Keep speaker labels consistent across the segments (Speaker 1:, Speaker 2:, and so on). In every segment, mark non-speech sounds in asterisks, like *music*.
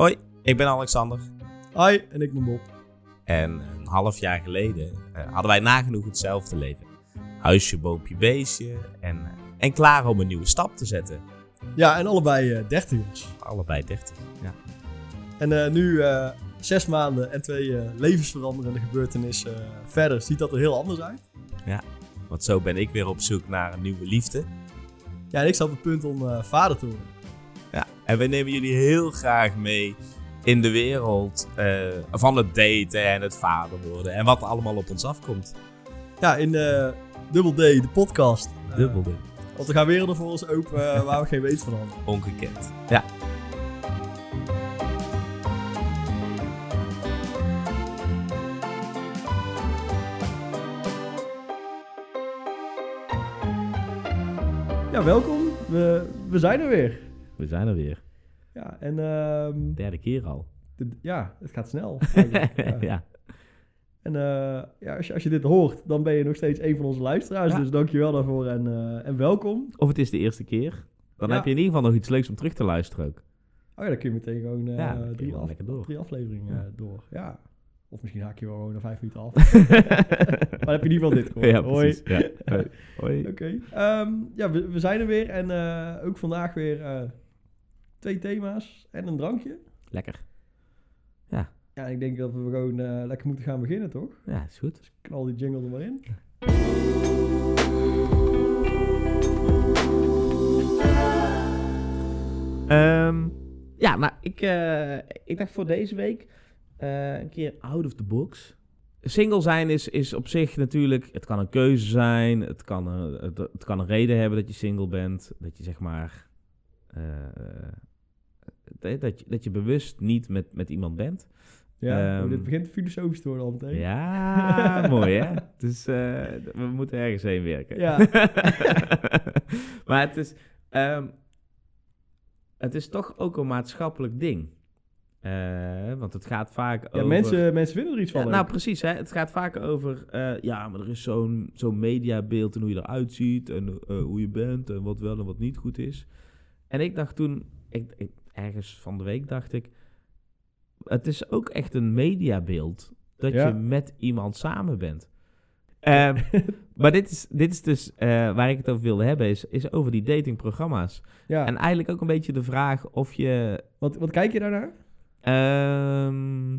Speaker 1: Hoi, ik ben Alexander.
Speaker 2: Hi, en ik ben Bob.
Speaker 1: En een half jaar geleden eh, hadden wij nagenoeg hetzelfde leven. Huisje, boompje, beestje en, eh, en klaar om een nieuwe stap te zetten.
Speaker 2: Ja, en allebei eh dertigers.
Speaker 1: Allebei 30. Ja.
Speaker 2: En nu, zes maanden en twee levensveranderende gebeurtenissen verder, ziet dat er heel anders uit.
Speaker 1: Want zo ben ik weer op zoek naar een nieuwe liefde.
Speaker 2: Ja, en ik sta op het punt om vader te worden.
Speaker 1: En we nemen jullie heel graag mee in de wereld eh, van het daten en het vader worden. En wat er allemaal op ons afkomt.
Speaker 2: Ja, in eh Double D, de podcast. Eh,
Speaker 1: Dubbelde.
Speaker 2: want er gaan werelden voor ons open eh, waar we geen weet van hadden. *laughs*
Speaker 1: Ongekend. Ja.
Speaker 2: Ja, welkom. We, we zijn er weer.
Speaker 1: We zijn er weer.
Speaker 2: Ja, en ehm,
Speaker 1: Derde keer al.
Speaker 2: de- ja, het gaat snel. *laughs* ja.
Speaker 1: ja.
Speaker 2: En eh, ja, als, je, als je dit hoort, dan ben je nog steeds een van onze luisteraars.
Speaker 1: Ja.
Speaker 2: Dus dankjewel daarvoor en, eh, en welkom.
Speaker 1: Of het is de eerste keer. Dan
Speaker 2: Ja.
Speaker 1: heb je in ieder geval nog iets leuks om terug te luisteren ook.
Speaker 2: Oh ja, dan kun je meteen gewoon eh,
Speaker 1: Ja, je
Speaker 2: drie,
Speaker 1: wel
Speaker 2: af-
Speaker 1: lekker door.
Speaker 2: drie afleveringen
Speaker 1: Ja.
Speaker 2: door. Ja. Of misschien haak je wel gewoon na vijf minuten af. *laughs* maar heb je in ieder geval dit gehoord.
Speaker 1: ja,
Speaker 2: Hoi.
Speaker 1: Hoi. Hoi. *laughs*
Speaker 2: Oké. Ehm, ja, we, we zijn er weer. En eh, ook vandaag weer eh, twee thema's en een drankje.
Speaker 1: Lekker.
Speaker 2: Ja, ik denk dat we gewoon eh, lekker moeten gaan beginnen, toch?
Speaker 1: Ja, is goed.
Speaker 2: Knal die jingle er maar in.
Speaker 1: Ehm, ja, nou, ik, eh, ik dacht voor deze week eh, een keer out of the box. Single zijn is, is op zich natuurlijk, het kan een keuze zijn, het kan een, het, het kan een reden hebben dat je single bent, dat je zeg maar, dat, je, dat je bewust niet met, met iemand bent.
Speaker 2: Ja,
Speaker 1: Ehm,
Speaker 2: oh, dit begint filosofisch te worden al meteen.
Speaker 1: Ja, *laughs* mooi hè? Dus eh, we moeten ergens heen werken.
Speaker 2: Ja. *laughs*
Speaker 1: maar het is, ehm, het is toch ook een maatschappelijk ding. Eh, want het gaat vaak
Speaker 2: Ja,
Speaker 1: over...
Speaker 2: mensen, mensen vinden er iets van.
Speaker 1: Ja, nou, precies. Hè? Het gaat vaak over... eh, ja, maar er is zo'n zo'n mediabeeld en hoe je eruit ziet... en hoe je bent en wat wel en wat niet goed is. En ik dacht toen... Ik, ik- ergens van de week dacht ik... Het is ook echt een mediabeeld... dat
Speaker 2: Ja.
Speaker 1: je met iemand samen bent. *laughs* Ehm, maar dit is, dit is dus... eh, waar ik het over wilde hebben... is, is over die datingprogramma's.
Speaker 2: ja.
Speaker 1: En eigenlijk ook een beetje de vraag of je...
Speaker 2: wat, wat kijk je daarnaar?
Speaker 1: Ehm,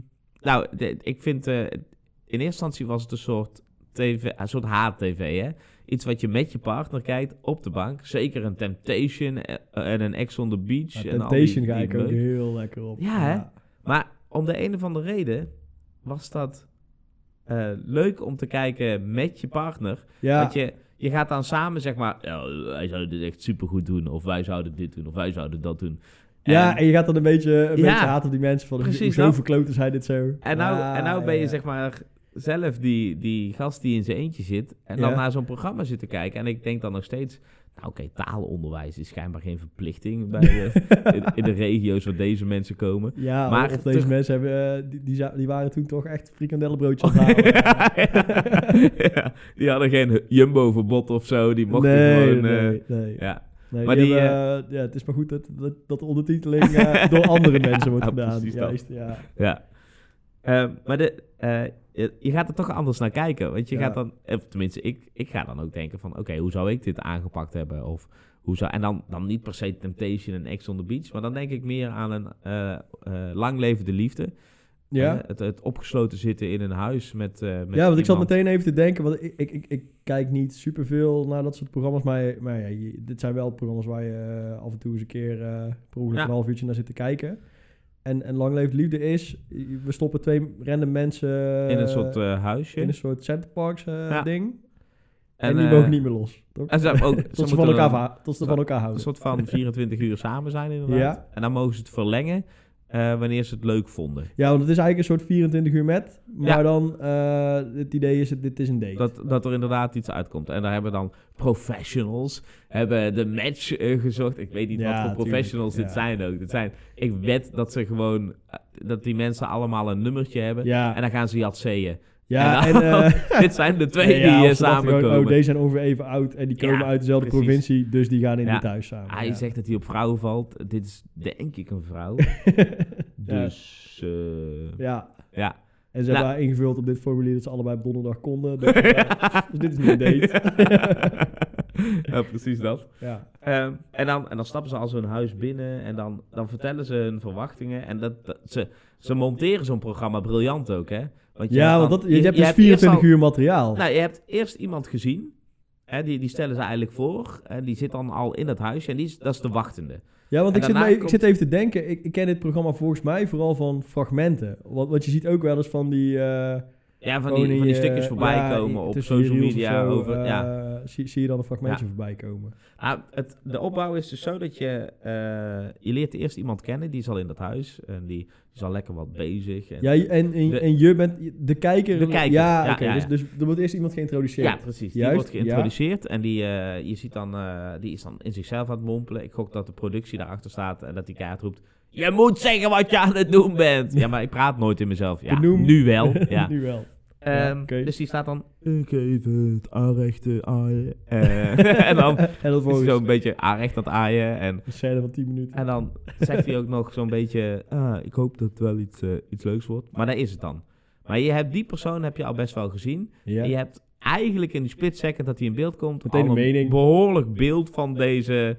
Speaker 1: nou, ik vind... eh, in eerste instantie was het een soort tv, een soort HTV, hè? Iets wat je met je partner kijkt op de bank. Zeker een Temptation eh, en een Ex on the Beach.
Speaker 2: Ja,
Speaker 1: en al die-
Speaker 2: Temptation ga ik ook heel lekker op.
Speaker 1: Ja? Maar om de een of andere reden was dat eh, leuk om te kijken met je partner.
Speaker 2: Ja,
Speaker 1: Want je, je gaat dan samen zeg maar, ja, wij zouden dit echt supergoed doen. Of wij zouden dit doen. Of wij zouden dat doen.
Speaker 2: ja,
Speaker 1: En-
Speaker 2: je gaat dan een beetje, een
Speaker 1: Ja.
Speaker 2: beetje haten op die mensen van,
Speaker 1: Precies,
Speaker 2: hoezo
Speaker 1: nou-
Speaker 2: verkloten zij dit zo?
Speaker 1: En nou,
Speaker 2: Ah,
Speaker 1: en nou ben je
Speaker 2: ja.
Speaker 1: zeg maar zelf die, die gast die in zijn eentje zit. En dan
Speaker 2: Ja.
Speaker 1: naar zo'n programma zit te kijken. En ik denk dan nog steeds... Nou oké, taalonderwijs is schijnbaar geen verplichting bij, eh, *laughs* in, in de regio's waar deze mensen komen.
Speaker 2: Ja,
Speaker 1: Maar
Speaker 2: of deze mensen hebben, eh, die, die, waren toen toch echt frikandellenbroodjes *laughs* aan het halen.
Speaker 1: ja, die hadden geen jumbo-verbod of zo. Die mochten
Speaker 2: nee,
Speaker 1: gewoon... eh,
Speaker 2: nee, nee.
Speaker 1: ja.
Speaker 2: Nee,
Speaker 1: Maar
Speaker 2: die
Speaker 1: die,
Speaker 2: hebben, eh, ja, het is maar goed dat, dat, dat de ondertiteling door andere *laughs* mensen wordt
Speaker 1: Ja,
Speaker 2: gedaan. Juist, ja.
Speaker 1: Ja. Maar de, je, je gaat er toch anders naar kijken. Want je
Speaker 2: Ja.
Speaker 1: gaat dan, of tenminste, ik, ik ga dan ook denken van... Oké, hoe zou ik dit aangepakt hebben? Of hoe zou, en dan, dan niet per se Temptation en Ex on the Beach. Maar dan denk ik meer aan een eh, eh, lang levende liefde.
Speaker 2: Ja.
Speaker 1: Eh, het, het opgesloten zitten in een huis met, met
Speaker 2: ja, want ik zat meteen even te denken, want ik, ik, ik, ik kijk niet superveel naar dat soort programma's, maar, maar ja, je- dit zijn wel programma's waar je af en toe eens een keer per ongeluk
Speaker 1: Ja.
Speaker 2: een half uurtje naar zit te kijken. En, en Lang Leeft Liefde is, we stoppen twee random mensen
Speaker 1: In een
Speaker 2: eh,
Speaker 1: soort eh, huisje.
Speaker 2: in een soort Centerparks eh
Speaker 1: Ja.
Speaker 2: ding. En,
Speaker 1: En,
Speaker 2: die
Speaker 1: eh,
Speaker 2: mogen niet meer los. Toch?
Speaker 1: en ze hebben ook, *laughs*
Speaker 2: tot ze van elkaar, tot ze van elkaar
Speaker 1: Een
Speaker 2: houden.
Speaker 1: soort van *laughs* 24 uur samen zijn inderdaad.
Speaker 2: Ja.
Speaker 1: En dan mogen ze het verlengen eh, wanneer ze het leuk vonden.
Speaker 2: Ja, want het is eigenlijk een soort 24 uur met. Maar
Speaker 1: Ja.
Speaker 2: dan, eh, het idee is, het, dit is een date.
Speaker 1: Dat, dat er inderdaad iets uitkomt. En daar hebben dan professionals hebben de match eh, gezocht. Ik weet niet
Speaker 2: Ja,
Speaker 1: wat voor
Speaker 2: tuurlijk,
Speaker 1: professionals dit
Speaker 2: ja.
Speaker 1: zijn ook. Dit zijn, ik weet dat ze gewoon, dat die mensen allemaal een nummertje hebben.
Speaker 2: ja,
Speaker 1: En dan gaan ze jatseeën.
Speaker 2: Ja,
Speaker 1: en
Speaker 2: en...
Speaker 1: dan-
Speaker 2: eh, *laughs*
Speaker 1: dit zijn de twee *laughs*
Speaker 2: nee, ja,
Speaker 1: die
Speaker 2: of
Speaker 1: eh, samenkomen.
Speaker 2: gewoon, oh, deze zijn ongeveer even oud en die komen
Speaker 1: Ja,
Speaker 2: uit dezelfde
Speaker 1: precies.
Speaker 2: provincie, dus die gaan in
Speaker 1: Ja.
Speaker 2: dit huis samen.
Speaker 1: Hij
Speaker 2: ja.
Speaker 1: zegt dat hij op vrouwen valt. Dit is denk ik een vrouw. *laughs*
Speaker 2: Ja.
Speaker 1: Dus eh,
Speaker 2: Ja.
Speaker 1: ja.
Speaker 2: En ze
Speaker 1: Nou.
Speaker 2: hebben ingevuld op dit formulier dat ze allebei op donderdag konden. Dus, ja, dus dit is niet een date.
Speaker 1: ja, precies dat.
Speaker 2: ja.
Speaker 1: Ehm, en, dan, en dan stappen ze al zo'n huis binnen en dan, dan vertellen ze hun verwachtingen. En dat, dat- ze, ze monteren zo'n programma briljant ook, hè? Want je
Speaker 2: ja, want dat, je, hebt dus
Speaker 1: eerst
Speaker 2: 24
Speaker 1: al-
Speaker 2: uur materiaal.
Speaker 1: Nou, je hebt eerst iemand gezien. Hè, die, die stellen ze eigenlijk voor. En die zit dan al in het huisje. En die is, dat is de wachtende.
Speaker 2: Ja, want
Speaker 1: En
Speaker 2: ik zit,
Speaker 1: daarna
Speaker 2: me- ik zit even te denken. Ik, ik ken dit programma volgens mij vooral van fragmenten. Want, want je ziet ook wel eens van die... eh,
Speaker 1: Ja, van die, van die
Speaker 2: je-
Speaker 1: stukjes voorbij
Speaker 2: ja,
Speaker 1: komen op social media.
Speaker 2: zo,
Speaker 1: over,
Speaker 2: eh,
Speaker 1: ja.
Speaker 2: zie, zie je dan een fragmentje
Speaker 1: Ja.
Speaker 2: voorbij komen.
Speaker 1: Ah, het, de opbouw is dus zo dat je... eh, je leert eerst iemand kennen. Die is al in dat huis. En die, die is al lekker wat bezig. En,
Speaker 2: Ja, en, en,
Speaker 1: De-
Speaker 2: en je bent de kijker.
Speaker 1: De kijker,
Speaker 2: Ja,
Speaker 1: ja,
Speaker 2: oké.
Speaker 1: ja,
Speaker 2: dus, dus er wordt eerst iemand geïntroduceerd.
Speaker 1: Ja, precies. Die
Speaker 2: Juist,
Speaker 1: wordt geïntroduceerd en die, eh, je ziet dan, die is dan in zichzelf aan het mompelen. Ik gok dat de productie daarachter staat en dat die kaart roept... Je moet zeggen wat je aan het doen bent. Ja, maar ik praat nooit in mezelf. Ja,
Speaker 2: Benoem.
Speaker 1: nu wel. *laughs* Ja.
Speaker 2: nu wel.
Speaker 1: Ehm. Dus die staat dan... Ik even het aanrechten aaien. Eh, *laughs* en dan *laughs*
Speaker 2: en
Speaker 1: is hij
Speaker 2: volgens
Speaker 1: zo een beetje aanrecht aan het aaien. En,
Speaker 2: een scène van 10 minuten.
Speaker 1: en dan zegt hij ook nog zo'n beetje... Ah, ik hoop dat het wel iets, eh, iets leuks wordt. Maar daar is het dan. Maar je hebt die persoon heb je al best wel gezien.
Speaker 2: ja.
Speaker 1: En je hebt eigenlijk in die split second dat hij in beeld komt...
Speaker 2: Meteen een mening.
Speaker 1: behoorlijk beeld van deze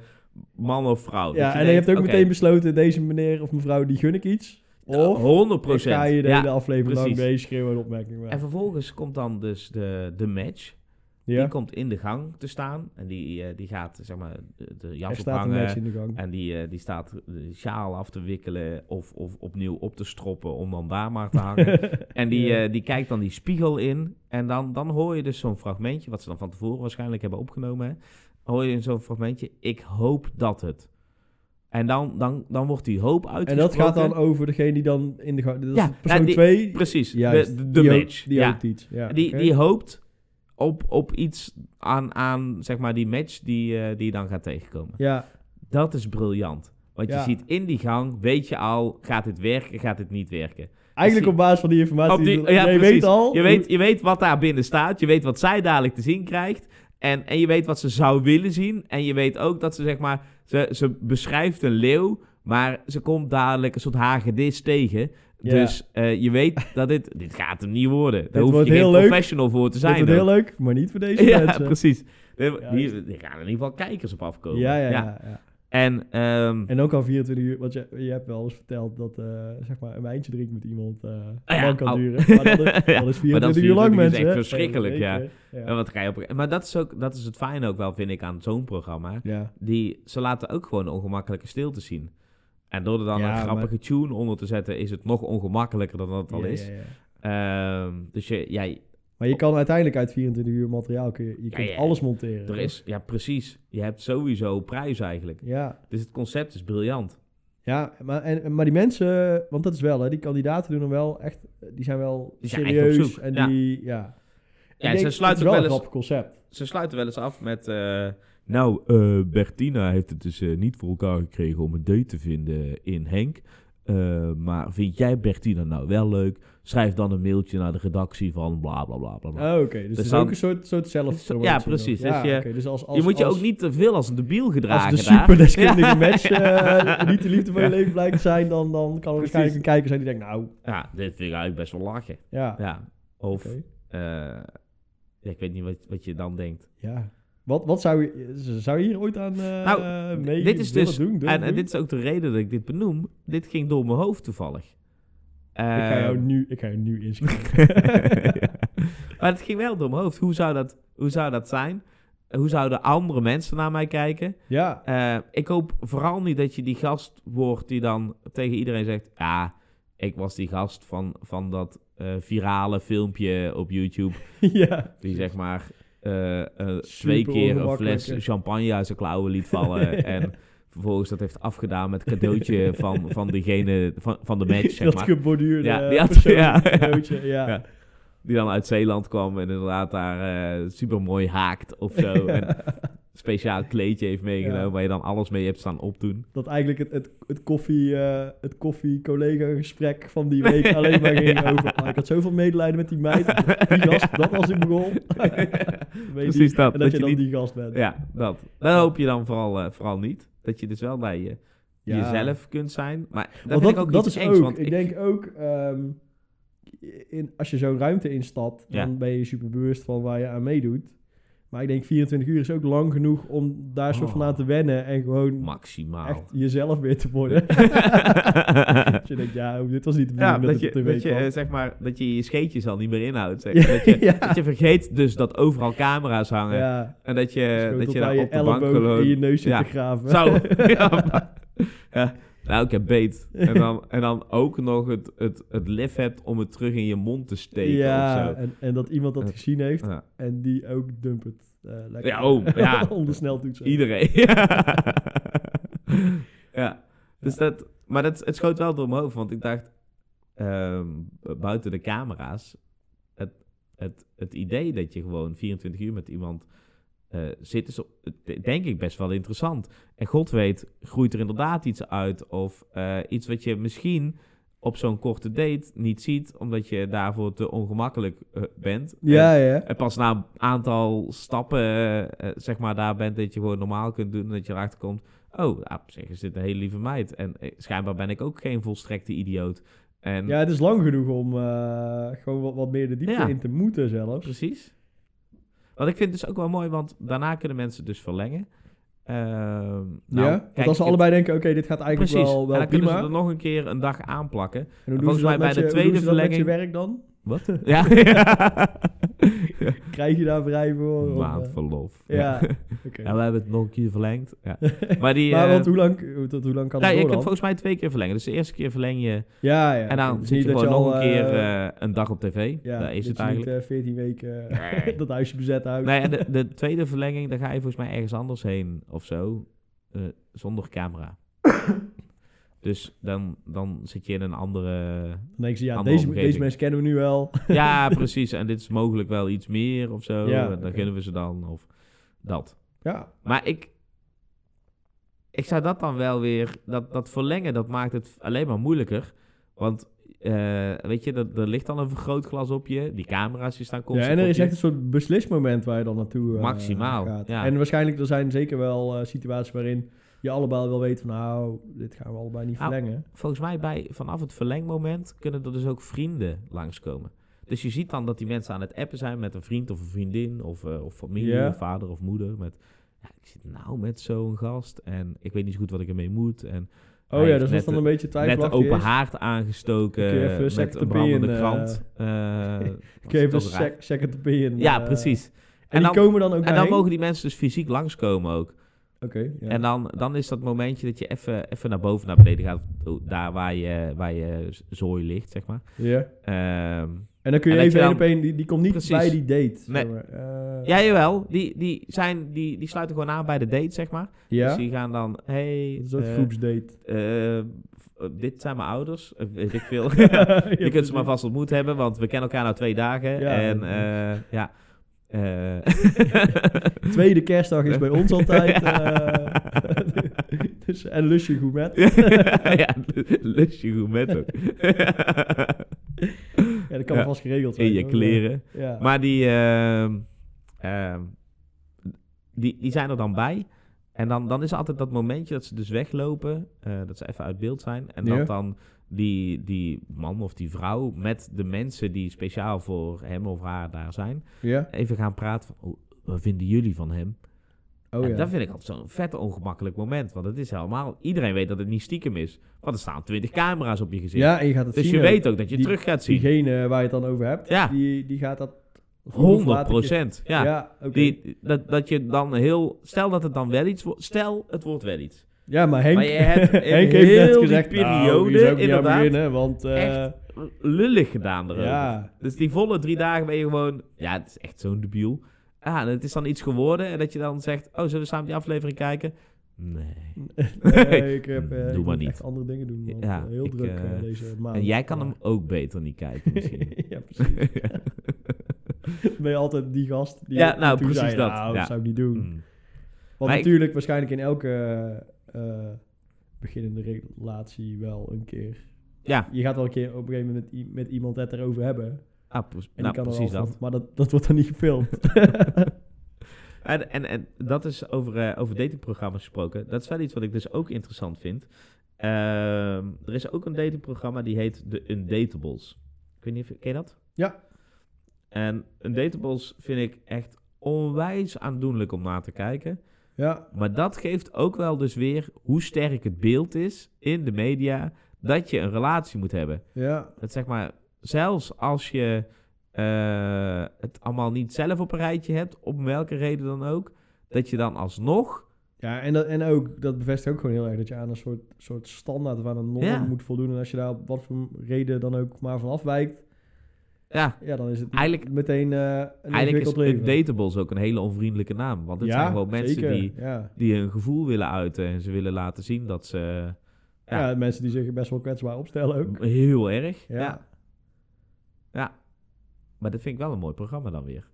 Speaker 1: man of vrouw.
Speaker 2: Ja, en je hebt ook meteen besloten, deze meneer of mevrouw, die gun ik iets. Of
Speaker 1: 100
Speaker 2: ik ga je de
Speaker 1: ja.
Speaker 2: hele aflevering lang
Speaker 1: precies.
Speaker 2: schreeuwen en opmerkingen maken.
Speaker 1: En vervolgens komt dan dus de, de match.
Speaker 2: Ja,
Speaker 1: Die komt in de gang te staan. En die, eh, die gaat zeg maar de, jas ophangen. En die, eh, die staat de sjaal af te wikkelen of, of opnieuw op te stroppen om dan daar maar te hangen. *laughs* en die,
Speaker 2: Ja.
Speaker 1: eh, die kijkt dan die spiegel in. En dan, dan hoor je dus zo'n fragmentje, wat ze dan van tevoren waarschijnlijk hebben opgenomen. Hoor je zo'n fragmentje, ik hoop dat het. En dan, dan, dan wordt die hoop
Speaker 2: En
Speaker 1: uitgesproken.
Speaker 2: dat gaat dan over degene die dan in de gang... Dat
Speaker 1: Ja,
Speaker 2: persoon
Speaker 1: ja, die-
Speaker 2: 2.
Speaker 1: Precies,
Speaker 2: Juist,
Speaker 1: de, de, match.
Speaker 2: Die
Speaker 1: ja.
Speaker 2: iets. Ja,
Speaker 1: die, die hoopt op, op iets aan, aan zeg maar, die match die, eh, die je dan gaat tegenkomen.
Speaker 2: Ja,
Speaker 1: Dat is briljant. Want je ziet in die gang, weet je al, gaat dit werken, gaat dit niet werken.
Speaker 2: eigenlijk op basis van die informatie.
Speaker 1: Op die-
Speaker 2: die-
Speaker 1: ja, precies.
Speaker 2: weet al...
Speaker 1: Je weet, je weet wat daar binnen staat, je weet wat zij dadelijk te zien krijgt. En, en je weet wat ze zou willen zien. En je weet ook dat ze, zeg maar, ze, ze beschrijft een leeuw, maar ze komt dadelijk een soort hagedis tegen.
Speaker 2: Ja.
Speaker 1: Dus eh, je weet dat dit, dit gaat hem niet worden. Daar
Speaker 2: Dit
Speaker 1: hoef
Speaker 2: wordt
Speaker 1: je geen
Speaker 2: heel leuk.
Speaker 1: professional voor te zijn.
Speaker 2: wordt heel leuk, maar niet voor deze *laughs*
Speaker 1: Ja,
Speaker 2: mensen.
Speaker 1: precies. Die,
Speaker 2: Ja,
Speaker 1: die, die gaan in ieder geval kijkers op afkomen.
Speaker 2: Ja, ja, ja.
Speaker 1: En, ehm,
Speaker 2: En ook al 24 uur, want je, je hebt wel eens verteld dat eh, zeg maar een wijntje drinken met iemand eh
Speaker 1: Ah ja,
Speaker 2: lang kan
Speaker 1: al-
Speaker 2: duren. *laughs* Maar dat, is-
Speaker 1: Ja,
Speaker 2: dat is
Speaker 1: maar dat
Speaker 2: 24
Speaker 1: is
Speaker 2: uur
Speaker 1: 24
Speaker 2: lang,
Speaker 1: uur is
Speaker 2: mensen.
Speaker 1: echt verschrikkelijk, ja. En wat ga je op, maar dat is ook dat is het fijne ook wel, vind ik, aan zo'n programma. Die, ze laten ook gewoon ongemakkelijke stilte zien. En door er dan een grappige tune onder te zetten, is het nog ongemakkelijker dan dat het al is. Ehm, dus je, jij,
Speaker 2: Maar je kan uiteindelijk uit 24 uur materiaal, kun je, je kunt
Speaker 1: ja.
Speaker 2: alles monteren.
Speaker 1: er is, ja precies, je hebt sowieso prijs eigenlijk.
Speaker 2: Ja,
Speaker 1: Dus het concept is briljant.
Speaker 2: ja maar, en, maar die mensen, want dat is wel, hè, die kandidaten doen er wel echt, die zijn wel
Speaker 1: Die zijn echt op
Speaker 2: serieus.
Speaker 1: zoek,
Speaker 2: En
Speaker 1: ja.
Speaker 2: die, ja.
Speaker 1: Ja, ze
Speaker 2: denk,
Speaker 1: sluiten
Speaker 2: wel
Speaker 1: wel
Speaker 2: een
Speaker 1: eens-
Speaker 2: concept.
Speaker 1: Ze sluiten wel eens af met... eh, nou, eh, Bertina heeft het dus eh, niet voor elkaar gekregen om een date te vinden in Henk. Eh, maar vind jij Bertina nou wel leuk? Schrijf dan een mailtje naar de redactie van bla bla bla bla.
Speaker 2: Oh, oké. Dus, het is
Speaker 1: dan-
Speaker 2: ook een soort, soort zelf
Speaker 1: Ja, precies. Dus
Speaker 2: Ja,
Speaker 1: je-
Speaker 2: dus als, als,
Speaker 1: je moet je
Speaker 2: als,
Speaker 1: ook niet te veel als een debiel gedragen
Speaker 2: Als de
Speaker 1: daar.
Speaker 2: superdeskundige *laughs*
Speaker 1: Ja.
Speaker 2: match eh, niet de liefde van je leven blijkt te zijn, dan, dan kan er waarschijnlijk een kijker zijn die denkt, nou,
Speaker 1: Ja, dit vind ik eigenlijk best wel lachen.
Speaker 2: ja,
Speaker 1: Ja. Of, eh, ja, ik weet niet wat, wat je dan denkt.
Speaker 2: Ja. Wat, wat zou je, zou je hier ooit aan eh
Speaker 1: Nou,
Speaker 2: mee
Speaker 1: dit is dus,
Speaker 2: doen?
Speaker 1: En, dit is ook de reden dat ik dit benoem. Dit ging door mijn hoofd toevallig.
Speaker 2: Ik, ga jou
Speaker 1: Ehm,
Speaker 2: nu, ik ga jou nu inschrijven. *laughs*
Speaker 1: Ja. *laughs* Maar het ging wel door mijn hoofd. Hoe zou dat, hoe zou dat zijn? Hoe zouden andere mensen naar mij kijken?
Speaker 2: ja,
Speaker 1: Eh, ik hoop vooral niet dat je die gast wordt die dan tegen iedereen zegt... Ja, ik was die gast van, van dat eh, virale filmpje op YouTube... *laughs*
Speaker 2: ja.
Speaker 1: die zeg maar eh, eh, twee keer een fles champagne uit zijn klauwen liet vallen... en vervolgens dat heeft afgedaan met cadeautje *laughs* van, van degene van, van de match, *laughs* zeg
Speaker 2: dat
Speaker 1: maar.
Speaker 2: geborduurde
Speaker 1: Ja,
Speaker 2: ja,
Speaker 1: die had- *laughs* ja,
Speaker 2: cadeautje, ja.
Speaker 1: Ja. Die dan uit Zeeland kwam en inderdaad daar eh super mooi haakt of zo. En speciaal kleedje heeft meegenomen
Speaker 2: Ja.
Speaker 1: waar je dan alles mee hebt staan opdoen.
Speaker 2: Dat eigenlijk het, het, het koffie, eh, het koffie-collega gesprek van die week *laughs* alleen maar ging
Speaker 1: Ja.
Speaker 2: over... "Ah, ik had zoveel medelijden met die meid, die *laughs* gast, dat was in begon. *laughs*
Speaker 1: Precies dat,
Speaker 2: En dat,
Speaker 1: dat
Speaker 2: je
Speaker 1: je
Speaker 2: dan
Speaker 1: niet-
Speaker 2: die gast bent.
Speaker 1: Ja, dat. Dat hoop je dan vooral, eh, vooral niet. Dat je dus wel bij je
Speaker 2: Ja.
Speaker 1: jezelf kunt zijn. Maar dat ik ook
Speaker 2: dat is
Speaker 1: engs,
Speaker 2: ook,
Speaker 1: want
Speaker 2: ik denk ook, ehm, in, als je zo'n ruimte instapt, dan ben je super bewust van waar je aan meedoet. Maar ik denk 24 uur is ook lang genoeg om daar zo van
Speaker 1: Oh.
Speaker 2: aan te wennen en gewoon
Speaker 1: maximaal.
Speaker 2: echt jezelf weer te worden. *laughs* dat je denkt, ja, dit was niet de
Speaker 1: Ja,
Speaker 2: bedoeling
Speaker 1: dat
Speaker 2: dat,
Speaker 1: je, dat, je, eh, zeg maar, dat je je scheetjes al niet meer inhoudt. Zeg.
Speaker 2: Ja,
Speaker 1: Dat, je, *laughs*
Speaker 2: ja.
Speaker 1: dat je vergeet dus dat overal camera's hangen.
Speaker 2: Ja,
Speaker 1: En dat je, dat je daar
Speaker 2: je
Speaker 1: op de bank gewoon...
Speaker 2: in je neus zit
Speaker 1: Ja.
Speaker 2: te graven.
Speaker 1: Zo. *laughs* ja, ja. Nou, ik heb beet. En dan, en dan ook nog het, het, het lef hebt om het terug in je mond te steken
Speaker 2: ja,
Speaker 1: of zo.
Speaker 2: en, en dat iemand dat gezien heeft
Speaker 1: Ja.
Speaker 2: en die ook dumpt het. eh, lekker
Speaker 1: Ja, oh, ja. *laughs*
Speaker 2: onder sneltoetsen.
Speaker 1: Iedereen. *laughs* ja. Dus dat... Maar dat, het schoot wel door mijn hoofd, want ik dacht... ehm, buiten de camera's... Het, het, het idee dat je gewoon 24 uur met iemand eh, zit... is denk ik best wel interessant. En god weet, groeit er inderdaad iets uit... of eh, iets wat je misschien op zo'n korte date niet ziet... omdat je daarvoor te ongemakkelijk eh, bent.
Speaker 2: Ja,
Speaker 1: En-
Speaker 2: ja.
Speaker 1: en pas na een aantal stappen, eh, zeg maar, daar bent dat je gewoon normaal kunt doen. En dat je erachter komt, oh, ja, op zich is dit een hele lieve meid. En schijnbaar ben ik ook geen volstrekte idioot. En
Speaker 2: Ja, het is lang genoeg om gewoon wat, wat meer de diepte
Speaker 1: Ja.
Speaker 2: in te moeten zelfs.
Speaker 1: precies. Wat ik vind dus ook wel mooi, want daarna kunnen mensen dus verlengen. Ehm, nou,
Speaker 2: ja,
Speaker 1: kijk,
Speaker 2: want als ze
Speaker 1: het-
Speaker 2: allebei denken, oké, dit gaat eigenlijk
Speaker 1: Precies,
Speaker 2: wel,
Speaker 1: en
Speaker 2: wel
Speaker 1: dan kunnen
Speaker 2: prima.
Speaker 1: ze er nog een keer een dag aanplakken.
Speaker 2: En
Speaker 1: volgens mij bij de tweede verlenging-
Speaker 2: werk dan?
Speaker 1: Wat? *laughs* ja. *laughs*
Speaker 2: Krijg je daar vrij voor?
Speaker 1: Maand
Speaker 2: eh,
Speaker 1: verlof.
Speaker 2: Ja, *laughs* oké.
Speaker 1: Ja, we hebben het nog een keer verlengd. Ja. Maar die...
Speaker 2: maar
Speaker 1: eh,
Speaker 2: want hoe lang, tot hoe lang kan
Speaker 1: Ja,
Speaker 2: het
Speaker 1: je kunt volgens mij twee keer verlengen. Dus de eerste keer verleng je
Speaker 2: Ja, ja.
Speaker 1: en dan.
Speaker 2: Dus
Speaker 1: zit je gewoon nog
Speaker 2: al,
Speaker 1: een keer
Speaker 2: eh,
Speaker 1: een dag op tv.
Speaker 2: ja,
Speaker 1: Daar is het
Speaker 2: je niet
Speaker 1: eigenlijk.
Speaker 2: eh, 14 weken
Speaker 1: Nee.
Speaker 2: dat huisje bezet houdt.
Speaker 1: Nee, en de, de tweede verlenging, dan ga je volgens mij ergens anders heen of zo. zonder camera. *coughs* dus dan, dan zit je in een andere...
Speaker 2: Dan denk ze, ja, deze,
Speaker 1: omgeving.
Speaker 2: deze mensen kennen we nu wel. *laughs*
Speaker 1: Ja, *laughs* precies. En dit is mogelijk wel iets meer of zo.
Speaker 2: Ja,
Speaker 1: en dan gunnen we ze dan of dat.
Speaker 2: ja,
Speaker 1: Maar ik... Ik zou dat dan wel weer... Dat, dat verlengen, dat maakt het alleen maar moeilijker. Want, eh, weet je, dat, er ligt dan een vergrootglas op je. Die camera's die staan
Speaker 2: ja,
Speaker 1: constant
Speaker 2: en er is
Speaker 1: je.
Speaker 2: echt een soort beslismoment waar je dan naartoe eh,
Speaker 1: Maximaal,
Speaker 2: gaat.
Speaker 1: ja.
Speaker 2: En waarschijnlijk, er zijn zeker wel eh, situaties waarin je allebei wel weet van, nou, dit gaan we allebei niet
Speaker 1: Nou,
Speaker 2: verlengen.
Speaker 1: Volgens mij bij, vanaf het verlengmoment kunnen er dus ook vrienden langskomen. Dus je ziet dan dat die mensen aan het appen zijn met een vriend of een vriendin of, eh, of familie of vader of moeder. Met, ja, ik zit nou met zo'n gast en ik weet niet zo goed wat ik ermee moet. En
Speaker 2: Oh ja, dus als
Speaker 1: net
Speaker 2: dan een beetje
Speaker 1: Met de
Speaker 2: twijfelachtig
Speaker 1: open
Speaker 2: is,
Speaker 1: haard aangestoken,
Speaker 2: Kun
Speaker 1: met een brandende krant. eh, *laughs*
Speaker 2: kun
Speaker 1: was
Speaker 2: je even second.
Speaker 1: Ja,
Speaker 2: eh,
Speaker 1: precies.
Speaker 2: En,
Speaker 1: En
Speaker 2: die
Speaker 1: dan,
Speaker 2: komen dan ook
Speaker 1: en dan mogen die mensen dus fysiek langskomen ook.
Speaker 2: Ja.
Speaker 1: En dan, dan is dat momentje dat je even, even naar boven, naar beneden gaat. Daar waar je, waar je zooi ligt, zeg maar.
Speaker 2: ja.
Speaker 1: Ehm,
Speaker 2: En dan kun je
Speaker 1: En
Speaker 2: even één op één, die, die komt niet
Speaker 1: Precies.
Speaker 2: bij die date.
Speaker 1: Nee.
Speaker 2: zeg maar. Eh,
Speaker 1: ja, jawel. Die, die, zijn, die, die sluiten gewoon aan bij de date, zeg maar.
Speaker 2: ja?
Speaker 1: Dus die gaan dan, hey,
Speaker 2: een soort
Speaker 1: eh,
Speaker 2: groepsdate.
Speaker 1: eh, dit zijn mijn ouders. Weet ik veel. *laughs* *laughs* Je kunt ze maar vast ontmoet hebben, want we kennen elkaar nou twee dagen.
Speaker 2: Ja,
Speaker 1: en
Speaker 2: ja.
Speaker 1: Eh, *laughs*
Speaker 2: Tweede kerstdag is bij ons *laughs* altijd. Eh, *laughs* dus, en lusje goed met.
Speaker 1: ja, lusje goed met ook.
Speaker 2: Ja, dat kan
Speaker 1: Ja.
Speaker 2: vast geregeld zijn.
Speaker 1: In je
Speaker 2: hoor.
Speaker 1: kleren.
Speaker 2: Ja.
Speaker 1: Maar die, ehm, ehm, die, die zijn er dan bij. En dan, dan is er altijd dat momentje dat ze dus weglopen. eh, dat ze even uit beeld zijn. En dat dan die, die man of die vrouw met de mensen die speciaal voor hem of haar daar zijn.
Speaker 2: ja?
Speaker 1: Even gaan praten van, oh, wat vinden jullie van hem?
Speaker 2: Oh
Speaker 1: en
Speaker 2: ja.
Speaker 1: dat vind ik altijd zo'n vet ongemakkelijk moment. Want het is helemaal, iedereen weet dat het niet stiekem is. Want er staan twintig camera's op je gezicht.
Speaker 2: Ja, en je gaat het
Speaker 1: dus
Speaker 2: zien.
Speaker 1: je weet ook dat je
Speaker 2: die-
Speaker 1: terug gaat zien.
Speaker 2: Diegene waar je het dan over hebt,
Speaker 1: Ja.
Speaker 2: die, die gaat dat...
Speaker 1: 100 procent. Ja. Die, dat, dat je dan heel... Stel dat het dan wel iets wordt. Stel, het wordt wel iets.
Speaker 2: Ja, maar Henk,
Speaker 1: Maar je hebt *laughs*
Speaker 2: Henk heeft net
Speaker 1: die
Speaker 2: gezegd,
Speaker 1: periode,
Speaker 2: nou,
Speaker 1: inderdaad,
Speaker 2: beginnen, want...
Speaker 1: echt Lullig gedaan erover.
Speaker 2: ja,
Speaker 1: Dus die volle drie dagen ben je gewoon... Ja, het is echt zo'n debiel. Ah, en het is dan iets geworden. En dat je dan zegt... Oh, zullen we samen die aflevering kijken? Nee. *laughs*
Speaker 2: nee, ik heb eh,
Speaker 1: Doe
Speaker 2: ik
Speaker 1: maar niet.
Speaker 2: echt andere dingen doen. Want,
Speaker 1: Ja,
Speaker 2: eh, heel
Speaker 1: ik,
Speaker 2: druk
Speaker 1: eh,
Speaker 2: deze maand.
Speaker 1: En jij kan
Speaker 2: Ja.
Speaker 1: hem ook beter niet kijken *laughs* misschien.
Speaker 2: ja, precies. ben je altijd die gast die
Speaker 1: Ja, nou, precies
Speaker 2: zei,
Speaker 1: dat,
Speaker 2: Nou, dat zou ik niet doen.
Speaker 1: Mm.
Speaker 2: Want
Speaker 1: Maar ik-
Speaker 2: natuurlijk, waarschijnlijk in elke eh, beginnende relatie wel een keer.
Speaker 1: Ja,
Speaker 2: Je gaat wel een keer op een gegeven moment met, iemand het erover hebben. En
Speaker 1: ah, nou,
Speaker 2: kan
Speaker 1: precies
Speaker 2: van-
Speaker 1: dat.
Speaker 2: Maar dat, dat wordt dan niet gefilmd. *laughs*
Speaker 1: En, en, en dat is over, eh, over datingprogramma's gesproken. Dat is wel iets wat ik dus ook interessant vind. Ehm, er is ook een datingprogramma die heet The Undatables. Ik weet niet of ken je dat?
Speaker 2: Ja.
Speaker 1: En Undatables vind ik echt onwijs aandoenlijk om naar te kijken.
Speaker 2: Ja,
Speaker 1: Maar dat geeft ook wel dus weer hoe sterk het beeld is in de media dat je een relatie moet hebben.
Speaker 2: ja,
Speaker 1: Dat zeg maar, zelfs als je eh, het allemaal niet zelf op een rijtje hebt, om welke reden dan ook, dat je dan alsnog,
Speaker 2: ja en, dat, en ook, dat bevestigt ook gewoon heel erg dat je aan een soort, soort standaard aan een norm
Speaker 1: Ja.
Speaker 2: moet voldoen. En als je daar op wat voor reden dan ook maar van afwijkt,
Speaker 1: ja,
Speaker 2: ja, dan is het
Speaker 1: Eigenlijk-
Speaker 2: meteen eh een
Speaker 1: eigenlijk is ook een hele onvriendelijke naam. Want het
Speaker 2: ja,
Speaker 1: zijn gewoon mensen
Speaker 2: zeker.
Speaker 1: die,
Speaker 2: Ja.
Speaker 1: die hun gevoel willen uiten en ze willen laten zien dat ze Ja.
Speaker 2: Ja. mensen die zich best wel kwetsbaar opstellen ook.
Speaker 1: heel erg,
Speaker 2: Ja.
Speaker 1: ja. Maar dat vind ik wel een mooi programma dan weer.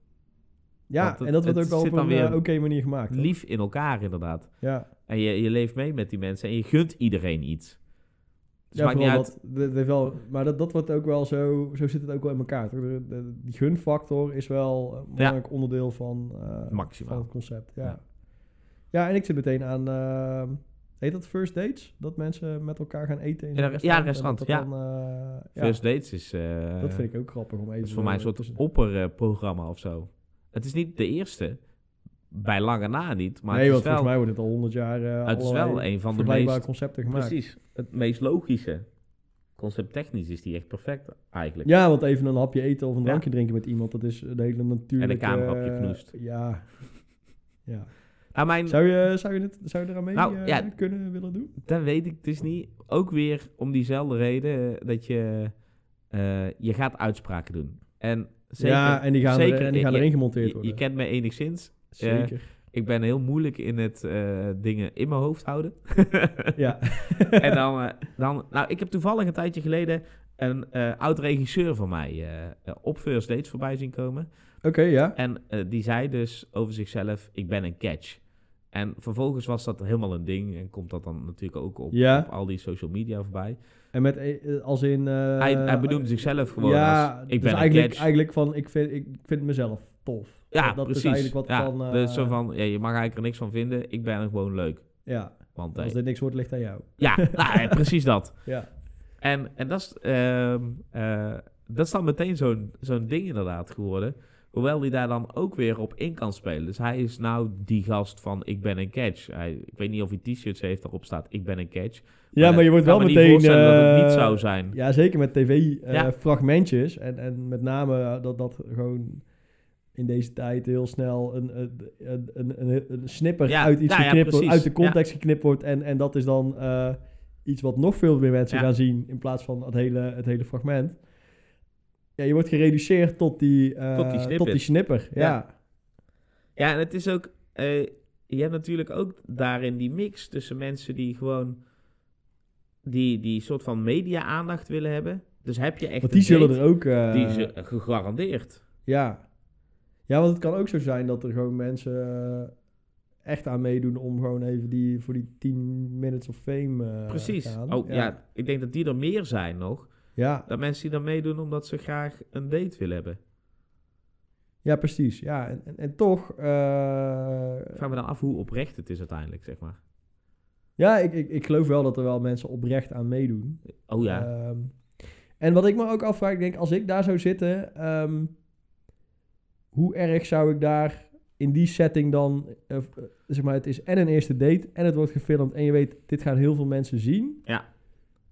Speaker 2: Ja,
Speaker 1: het-
Speaker 2: en dat wordt ook wel op een eh, oké manier gemaakt. hè?
Speaker 1: Lief in elkaar inderdaad.
Speaker 2: Ja,
Speaker 1: En je, je leeft mee met die mensen en je gunt iedereen iets. Dus
Speaker 2: ja
Speaker 1: maakt niet uit.
Speaker 2: dat, wel, maar dat, dat wordt ook wel zo, zo zit het ook wel in elkaar. Toch? De- de- die gunfactor is wel een belangrijk onderdeel van, eh,
Speaker 1: Maximaal.
Speaker 2: van het concept. Ja.
Speaker 1: Ja.
Speaker 2: Ja. en ik zit meteen aan, eh, heet dat first dates? Dat mensen met elkaar gaan eten in
Speaker 1: Ja,
Speaker 2: een
Speaker 1: ja, restaurant, ja.
Speaker 2: Dan, eh, ja,
Speaker 1: First Dates is, eh,
Speaker 2: dat vind ik ook grappig om even...
Speaker 1: is voor mij een soort opperprogramma of zo. Het is niet de eerste. Bij lange na niet. Maar
Speaker 2: nee,
Speaker 1: het
Speaker 2: want
Speaker 1: is wel,
Speaker 2: volgens mij wordt het al honderd jaar uh,
Speaker 1: het is wel een van de meest...
Speaker 2: concepten gemaakt.
Speaker 1: Precies. Het meest logische. Concepttechnisch is die echt perfect eigenlijk.
Speaker 2: Ja, want even een hapje eten of een
Speaker 1: Ja.
Speaker 2: drankje drinken met iemand, dat is een hele natuurlijke...
Speaker 1: kamer op je knoest.
Speaker 2: Ja. *laughs* ja.
Speaker 1: Nou, mijn,
Speaker 2: Zou je, zou je, het, zou je eraan mee
Speaker 1: Nou,
Speaker 2: eh,
Speaker 1: ja.
Speaker 2: kunnen willen doen?
Speaker 1: Dat weet ik dus niet. Ook weer om diezelfde reden eh, dat je... je gaat uitspraken doen. En zeker...
Speaker 2: ja, en die gaan,
Speaker 1: zeker,
Speaker 2: er, en die gaan
Speaker 1: je-
Speaker 2: erin gemonteerd
Speaker 1: je,
Speaker 2: worden.
Speaker 1: je kent me enigszins.
Speaker 2: Zeker.
Speaker 1: Ik ben heel moeilijk in het eh, dingen in mijn hoofd houden. *laughs*
Speaker 2: ja. *laughs*
Speaker 1: en dan, eh, dan... Nou, ik heb toevallig een tijdje geleden... een eh, oud-regisseur van mij eh, eh, op First Dates voorbij zien komen.
Speaker 2: Oké, ja.
Speaker 1: En eh, die zei dus over zichzelf, ik ben een catch. En vervolgens was dat helemaal een ding. En komt dat dan natuurlijk ook op,
Speaker 2: Ja.
Speaker 1: op al die social media voorbij.
Speaker 2: En met, eh, als in... eh,
Speaker 1: hij, hij benoemde zichzelf gewoon
Speaker 2: ja,
Speaker 1: als, ik
Speaker 2: dus
Speaker 1: ben een
Speaker 2: eigenlijk,
Speaker 1: catch.
Speaker 2: eigenlijk van, ik vind, ik vind mezelf tof.
Speaker 1: Ja,
Speaker 2: dat,
Speaker 1: precies.
Speaker 2: is eigenlijk wat
Speaker 1: ja,
Speaker 2: dan... eh,
Speaker 1: dus zo van, ja, je mag eigenlijk er niks van vinden. Ik ben gewoon leuk.
Speaker 2: Ja,
Speaker 1: Want,
Speaker 2: als
Speaker 1: hey,
Speaker 2: dit niks wordt, ligt aan jou.
Speaker 1: ja, *laughs* nou, ja, precies dat.
Speaker 2: Ja.
Speaker 1: En, en dat, is, ehm, eh, dat is dan meteen zo'n zo'n ding inderdaad geworden. Hoewel hij daar dan ook weer op in kan spelen. Dus hij is nou die gast van ik ben een catch. Hij, ik weet niet of hij t-shirts heeft waarop staat ik ben een catch.
Speaker 2: Ja, maar je wordt wel
Speaker 1: me
Speaker 2: meteen...
Speaker 1: dat het niet
Speaker 2: eh,
Speaker 1: zou zijn.
Speaker 2: Ja, zeker met
Speaker 1: Ja.
Speaker 2: tv-fragmentjes. en, en met name dat dat gewoon in deze tijd heel snel een, een, een, een, een, snipper
Speaker 1: Ja,
Speaker 2: uit iets
Speaker 1: nou ja,
Speaker 2: geknipt wordt, uit de context geknipt wordt. En, en dat is dan eh, iets wat nog veel meer mensen gaan zien in plaats van het hele, het hele fragment. Ja, je wordt gereduceerd tot die, eh,
Speaker 1: Tot die snippet.
Speaker 2: tot die snipper. Ja.
Speaker 1: Ja. En het is ook... eh, je hebt natuurlijk ook daarin die mix tussen mensen die gewoon... Die, die soort van media-aandacht willen hebben. Dus heb je echt
Speaker 2: Want die zullen
Speaker 1: date,
Speaker 2: er ook...
Speaker 1: Die eh, gegarandeerd.
Speaker 2: Ja. Ja, want het kan ook zo zijn dat er gewoon mensen eh, echt aan meedoen om gewoon even die, voor die 10 minutes of fame eh
Speaker 1: Precies.
Speaker 2: gaan.
Speaker 1: Oh, ja. ik denk dat die er meer zijn nog.
Speaker 2: Ja.
Speaker 1: Dat mensen die dan meedoen omdat ze graag een date willen hebben.
Speaker 2: Ja, precies. Ja, en, en, en toch... eh,
Speaker 1: Ik vraag me dan af hoe oprecht het is uiteindelijk, zeg maar.
Speaker 2: ja, ik, ik, ik geloof wel dat er wel mensen oprecht aan meedoen.
Speaker 1: Oh ja.
Speaker 2: Ehm, en wat ik me ook afvraag, ik denk, als ik daar zou zitten... ehm, hoe erg zou ik daar in die setting dan... eh, eh, zeg maar, het is en een eerste date en het wordt gefilmd... en je weet, dit gaan heel veel mensen zien.
Speaker 1: Ja.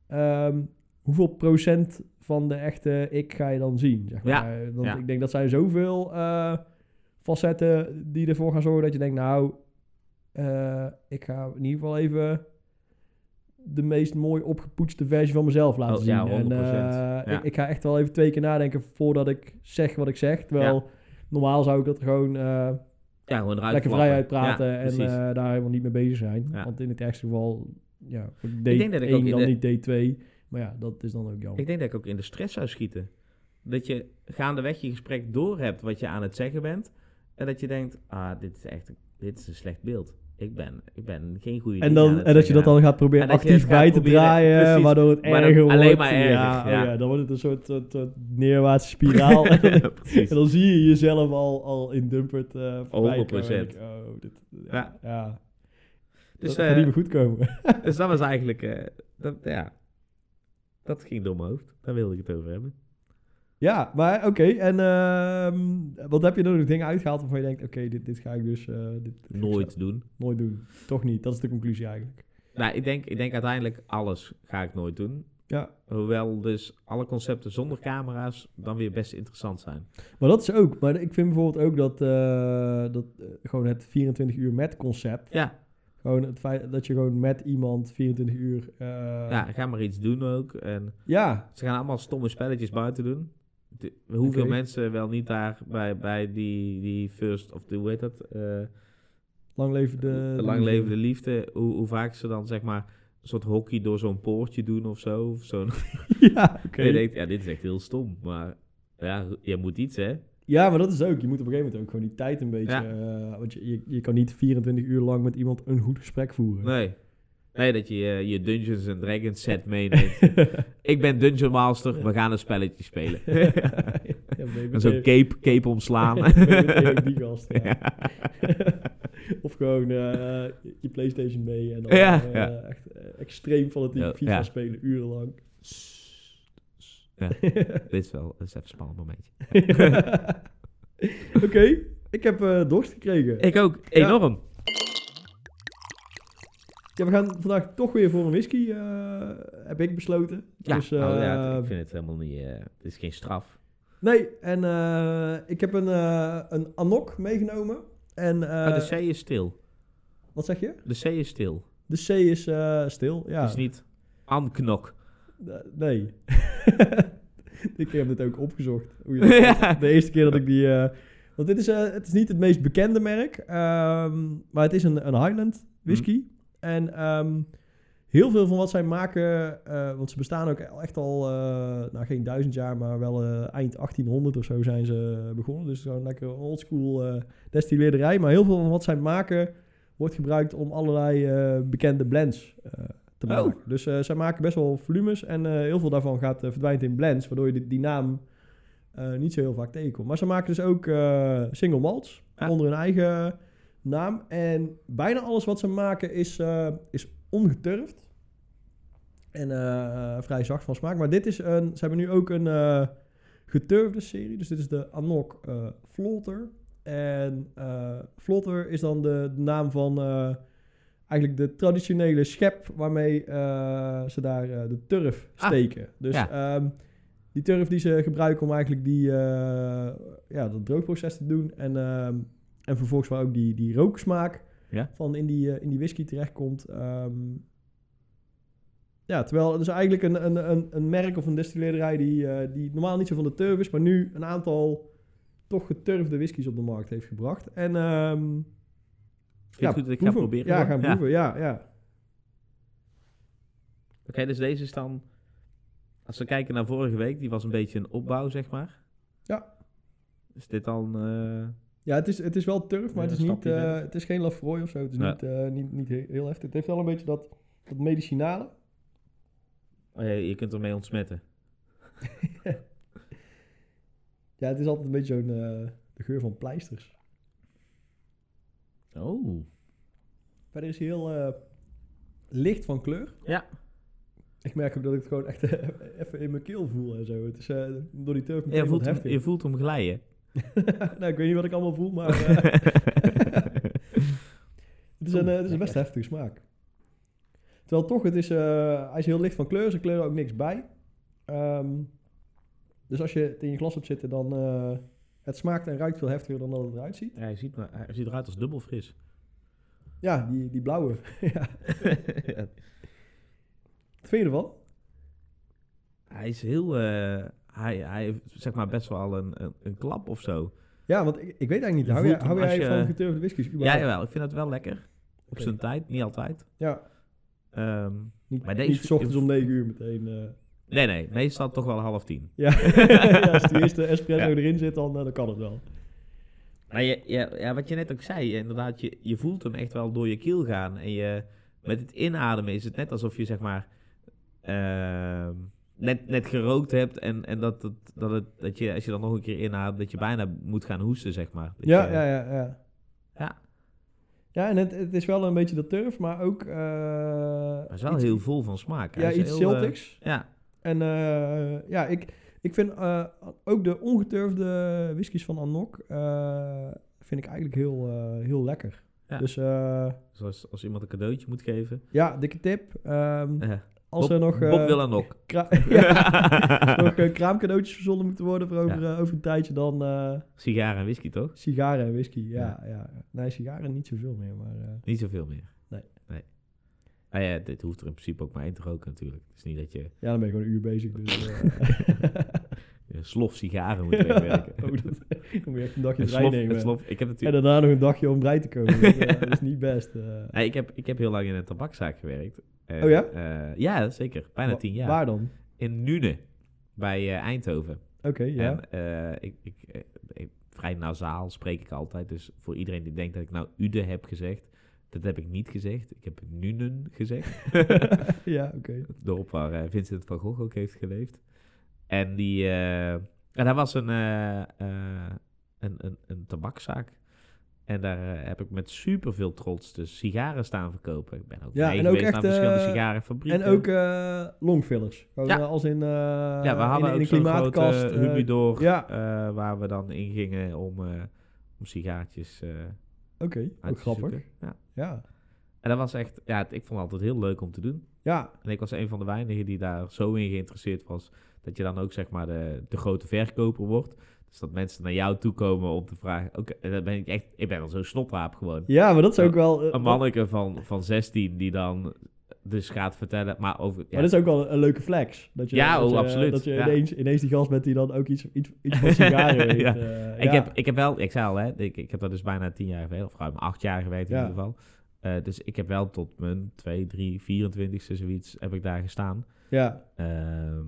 Speaker 2: Ehm, hoeveel procent van de echte ik ga je dan zien? Zeg
Speaker 1: Ja,
Speaker 2: maar. Want
Speaker 1: ja.
Speaker 2: ik denk dat zijn zoveel eh, facetten die ervoor gaan zorgen dat je denkt, nou, eh, ik ga in ieder geval even de meest mooi opgepoetste versie van mezelf laten
Speaker 1: Oh,
Speaker 2: zien.
Speaker 1: ja, 100%.
Speaker 2: En, eh,
Speaker 1: Ja.
Speaker 2: ik, ik ga echt wel even twee keer nadenken voordat ik zeg wat ik zeg. Terwijl normaal zou ik dat gewoon eh,
Speaker 1: ja, gewoon eruit
Speaker 2: lekker vrij uitpraten
Speaker 1: Ja,
Speaker 2: en eh, daar helemaal niet mee bezig zijn.
Speaker 1: Ja.
Speaker 2: Want in het ergste geval, ja, voor date
Speaker 1: denk dat ik
Speaker 2: 1
Speaker 1: ook in
Speaker 2: dan
Speaker 1: de-
Speaker 2: niet date 2. Maar ja, dat is dan ook jammer.
Speaker 1: Ik denk dat ik ook in de stress zou schieten. Dat je gaandeweg je gesprek door hebt wat je aan het zeggen bent. En dat je denkt, ah, dit is echt dit is een slecht beeld. Ik ben, ik ben geen goede
Speaker 2: En, dan, en dat je dat dan gaat proberen actief
Speaker 1: gaat
Speaker 2: bij te
Speaker 1: proberen-
Speaker 2: draaien,
Speaker 1: precies.
Speaker 2: waardoor het erger wordt.
Speaker 1: alleen maar erger,
Speaker 2: Ja, oh
Speaker 1: ja.
Speaker 2: ja, dan wordt het een soort, soort, soort neerwaartse spiraal. *laughs* en, dan, zie je jezelf al, al in Dumpert eh voorbij
Speaker 1: 100%.
Speaker 2: komen. En dan denk ik, Oh, dit, ja,
Speaker 1: Ja. Dus,
Speaker 2: dat gaat
Speaker 1: eh,
Speaker 2: niet meer goed komen.
Speaker 1: dus dat was *laughs* eigenlijk, eh, dat, ja, dat ging door mijn hoofd. Daar wilde ik het over hebben.
Speaker 2: Ja, maar oké. En ehm, wat heb je er nog dingen uitgehaald waarvan je denkt, oké, dit, dit ga ik dus eh, dit, dit ga ik
Speaker 1: Nooit doen.
Speaker 2: nooit doen. Toch niet, dat is de conclusie eigenlijk.
Speaker 1: Nou, ik denk, ik denk uiteindelijk alles ga ik nooit doen.
Speaker 2: Ja,
Speaker 1: Hoewel dus alle concepten zonder camera's dan weer best interessant zijn.
Speaker 2: maar dat is ook. Maar ik vind bijvoorbeeld ook dat, eh, dat eh, gewoon het 24 uur met concept,
Speaker 1: Ja,
Speaker 2: gewoon het feit dat je gewoon met iemand 24 uur...
Speaker 1: ja ga maar iets doen ook. En
Speaker 2: ja,
Speaker 1: ze gaan allemaal stomme spelletjes buiten doen. De- hoeveel mensen wel niet daar bij, bij die, die first, of de, hoe heet dat? eh,
Speaker 2: lang leven de...
Speaker 1: de lang levende liefde. Hoe, hoe vaak ze dan zeg maar een soort hockey door zo'n poortje doen of zo. Of zo'n *laughs*
Speaker 2: ja, oké.
Speaker 1: En je denkt, ja, dit is echt heel stom. Maar ja, je moet iets, hè?
Speaker 2: Ja, maar dat is ook. Je moet op een gegeven moment ook gewoon die tijd een beetje...
Speaker 1: Ja.
Speaker 2: eh, want je, je, je kan niet 24 uur lang met iemand een goed gesprek voeren.
Speaker 1: Nee. Nee, dat je eh, je Dungeons and Dragons set meeneemt. *laughs* Ik ben Dungeon Master, we gaan een spelletje spelen. *laughs*
Speaker 2: ja,
Speaker 1: en zo'n cape, cape omslaan. *laughs*
Speaker 2: die gast, of gewoon eh, je Playstation mee en dan
Speaker 1: Ja, ja.
Speaker 2: echt extreem fanatiek FIFA
Speaker 1: ja.
Speaker 2: spelen, urenlang.
Speaker 1: Ja. Dit is wel is even een spannend momentje.
Speaker 2: Oké, ik heb dorst gekregen.
Speaker 1: Ik ook, enorm.
Speaker 2: Ja, we gaan vandaag toch weer voor een whisky, eh, heb ik besloten.
Speaker 1: Ja,
Speaker 2: Dus,
Speaker 1: oh, ja,
Speaker 2: eh,
Speaker 1: ik vind het helemaal niet... eh, het is geen straf.
Speaker 2: Nee, en ik heb een, een Anok meegenomen. En,
Speaker 1: Maar de C is stil.
Speaker 2: Wat zeg je?
Speaker 1: De C is stil.
Speaker 2: De C is stil, ja.
Speaker 1: Het is niet anknok.
Speaker 2: Nee. *laughs* ik heb dit ook opgezocht. Hoe je *laughs*
Speaker 1: Ja.
Speaker 2: De eerste keer dat ik die... want dit is, het is niet het meest bekende merk. ehm, maar het is een, een Highland whisky. En ehm, heel veel van wat zij maken... eh, want ze bestaan ook echt al... eh, nou, geen duizend jaar, maar wel eh, eind 1800 of zo zijn ze begonnen. Dus gewoon lekker oldschool destilleerderij. Maar heel veel van wat zij maken... wordt gebruikt om allerlei bekende blends te
Speaker 1: Oh.
Speaker 2: maken. Dus zij maken best wel volumes. En heel veel daarvan gaat verdwijnt in blends. Waardoor je die, die naam niet zo heel vaak tegenkomt. Maar ze maken dus ook single malts
Speaker 1: Ja.
Speaker 2: onder hun eigen naam. En bijna alles wat ze maken is, eh, is ongeturfd. En eh, vrij zacht van smaak. Maar dit is een... Ze hebben nu ook een eh, geturfde serie. Dus dit is de Anok eh Flotter. En Flotter is dan de, de naam van... eigenlijk de traditionele schep waarmee ze daar de turf
Speaker 1: Ah,
Speaker 2: steken. dus
Speaker 1: ja.
Speaker 2: ehm, die turf die ze gebruiken om eigenlijk die, ja, dat droogproces te doen. En, ehm, en vervolgens waar ook die, die rooksmaak
Speaker 1: Ja.
Speaker 2: van in die, eh, in die whisky terechtkomt. Ehm, ja, terwijl het is eigenlijk een, een, een, een merk of een destilleerderij die, eh, die normaal niet zo van de turf is, maar nu een aantal toch geturfde whiskies op de markt heeft gebracht. En
Speaker 1: Vind je het goed dat ik ga proberen?
Speaker 2: Ja,
Speaker 1: dan?
Speaker 2: gaan proeven. Ja, ja.
Speaker 1: Oké, dus deze is dan... Als we kijken naar vorige week, die was een beetje een opbouw, zeg maar.
Speaker 2: Ja.
Speaker 1: Is dit dan... eh,
Speaker 2: Ja, het is, het is wel turf, maar
Speaker 1: Ja,
Speaker 2: het, is niet, eh, het is geen Lafroy of zo. Het is
Speaker 1: Ja.
Speaker 2: niet, eh, niet, niet he- heel heftig. Het heeft wel een beetje dat, dat medicinale.
Speaker 1: oh ja, je kunt ermee ontsmetten. *laughs*
Speaker 2: Ja, het is altijd een beetje zo'n eh, de geur van pleisters.
Speaker 1: Oh.
Speaker 2: Verder is hij heel licht van kleur.
Speaker 1: Ja.
Speaker 2: Ik merk ook dat ik het gewoon echt even in mijn keel voel en zo. Het is door die turf
Speaker 1: Je
Speaker 2: meteen
Speaker 1: voelt, hem,
Speaker 2: heftig.
Speaker 1: je voelt hem glijden. *laughs*
Speaker 2: nou, ik weet niet wat ik allemaal voel, maar eh, *laughs* het, is een, eh, het is een best heftige smaak. Terwijl toch, het is, eh, hij is heel licht van kleur. Ze kleuren ook niks bij. Ehm, dus als je het in je glas hebt zitten, dan... het smaakt en ruikt veel heftiger dan dat het eruit ziet.
Speaker 1: Ja, hij, ziet, maar- hij ziet eruit als dubbel fris.
Speaker 2: Ja, die, die blauwe. *laughs* ja.
Speaker 1: Ja.
Speaker 2: Wat vind je ervan?
Speaker 1: Hij is heel... hij, hij heeft zeg maar best wel een, een, een klap of zo.
Speaker 2: Ja, want ik, ik weet eigenlijk niet.
Speaker 1: Je
Speaker 2: Hou,
Speaker 1: voelt
Speaker 2: jij, hou
Speaker 1: je-
Speaker 2: van geturfde whiskies?
Speaker 1: Ja, jawel. Ik vind het wel lekker. Op zijn tijd, niet altijd.
Speaker 2: Ja,
Speaker 1: Ehm,
Speaker 2: niet,
Speaker 1: Maar deze-
Speaker 2: niet ochtends om 9 uur meteen. eh.
Speaker 1: nee, nee. Meestal toch wel half tien.
Speaker 2: Ja, *laughs* ja als die eerste espresso
Speaker 1: Ja.
Speaker 2: erin zit, dan, eh, dan kan het wel.
Speaker 1: Maar je, ja, ja, wat je net ook zei, inderdaad, je, je voelt hem echt wel door je keel gaan. En je, met het inademen is het net alsof je zeg maar ehm, net, net gerookt hebt. En, en dat, dat, dat, het, dat je, als je dan nog een keer inademt, dat je bijna moet gaan hoesten, zeg maar. Dat
Speaker 2: Ja,
Speaker 1: je-
Speaker 2: ja, ja, ja.
Speaker 1: ja.
Speaker 2: Ja, en het, het is wel een beetje dat turf, maar ook... eh,
Speaker 1: Maar het is wel
Speaker 2: iets-
Speaker 1: heel vol van smaak.
Speaker 2: Ja, iets
Speaker 1: heel, eh,
Speaker 2: Celtics.
Speaker 1: ja,
Speaker 2: En eh, ja, ik, ik vind eh, ook de ongeturfde whiskies van Anok eh, vind ik eigenlijk heel, eh, heel lekker.
Speaker 1: Ja.
Speaker 2: Dus eh,
Speaker 1: zoals als iemand een cadeautje moet geven.
Speaker 2: ja, dikke tip. Ehm,
Speaker 1: Eh,
Speaker 2: als
Speaker 1: Bob,
Speaker 2: er nog, eh,
Speaker 1: Bob wil nok.
Speaker 2: kra- ja, *laughs* *laughs* nog eh, kraamcadeautjes verzonnen moeten worden voor over, eh, over een tijdje, dan eh,
Speaker 1: Sigaren en whisky, toch?
Speaker 2: sigaren en whisky. Ja, ja. Nee, sigaren niet zoveel meer, maar... eh,
Speaker 1: Niet zoveel meer.
Speaker 2: Nee.
Speaker 1: nee. Nou ja, dit hoeft er in principe ook maar één te roken natuurlijk. Het is niet dat je
Speaker 2: ja, dan ben je gewoon een uur bezig, dus... *laughs* eh,
Speaker 1: slof sigaren moet *laughs* wegwerken.
Speaker 2: oh, dat, dan moet je echt een dagje
Speaker 1: slof,
Speaker 2: nemen.
Speaker 1: slof, ik heb
Speaker 2: En
Speaker 1: natuurlijk...
Speaker 2: daarna nog een dagje om vrij te komen. *laughs* Dat, eh, dat is niet best. eh.
Speaker 1: Nee, ik, heb, ik heb heel lang in een tabakzaak gewerkt. En,
Speaker 2: Oh ja?
Speaker 1: ja, zeker. Bijna
Speaker 2: Wa-
Speaker 1: tien jaar.
Speaker 2: Waar dan?
Speaker 1: In Nune, bij Eindhoven.
Speaker 2: Oké, ja.
Speaker 1: En ik, ik, ik- vrij nasaal spreek ik altijd. Dus voor iedereen die denkt dat ik nou Ude heb gezegd, dat heb ik niet gezegd. Ik heb Nunen gezegd. *laughs*
Speaker 2: ja, oké.
Speaker 1: Het dorp waar Vincent van Gogh ook heeft geleefd. En die, eh, en daar was een, eh, eh, een, een, een tabakzaak. En daar heb ik met super veel trots dus sigaren staan verkopen. Ik ben ook
Speaker 2: Ja, en ook echt,
Speaker 1: naar verschillende sigarenfabrieken.
Speaker 2: En ook longfillers.
Speaker 1: Ja.
Speaker 2: Als in,
Speaker 1: ja, we hadden
Speaker 2: in, in
Speaker 1: ook
Speaker 2: een
Speaker 1: zo'n
Speaker 2: klimaatkast.
Speaker 1: grote humidor
Speaker 2: ja.
Speaker 1: waar we dan in gingen om, om sigaartjes
Speaker 2: Oké, ook
Speaker 1: te
Speaker 2: grappig.
Speaker 1: Ja.
Speaker 2: Ja.
Speaker 1: En dat was echt, ja, ik vond het altijd heel leuk om te doen.
Speaker 2: Ja,
Speaker 1: En ik was een van de weinigen die daar zo in geïnteresseerd was. Dat je dan ook zeg maar de, de grote verkoper wordt. Dus dat mensen naar jou toe komen om te vragen. Oké, dan ben ik echt, ik ben al zo'n snopraap gewoon.
Speaker 2: ja maar dat is ook wel... eh,
Speaker 1: Een
Speaker 2: dat-
Speaker 1: manneke van, van 16 die dan dus gaat vertellen. Maar over. Ja,
Speaker 2: Maar dat is ook wel een leuke flex. Dat je,
Speaker 1: Ja,
Speaker 2: dat
Speaker 1: oh,
Speaker 2: je,
Speaker 1: absoluut.
Speaker 2: Dat je
Speaker 1: Ja.
Speaker 2: ineens, ineens die gast bent die dan ook iets, iets, iets van *laughs* sigaren.
Speaker 1: Ja.
Speaker 2: eh,
Speaker 1: ik, heb, ik heb wel, ik zei al, hè, ik, ik heb daar dus bijna 10 jaar gewerkt, of ruim 8 jaar gewerkt in ieder geval. Eh, dus ik heb wel tot mijn 2, 3, 24ste zoiets heb ik daar gestaan.
Speaker 2: Ja,
Speaker 1: Ehm,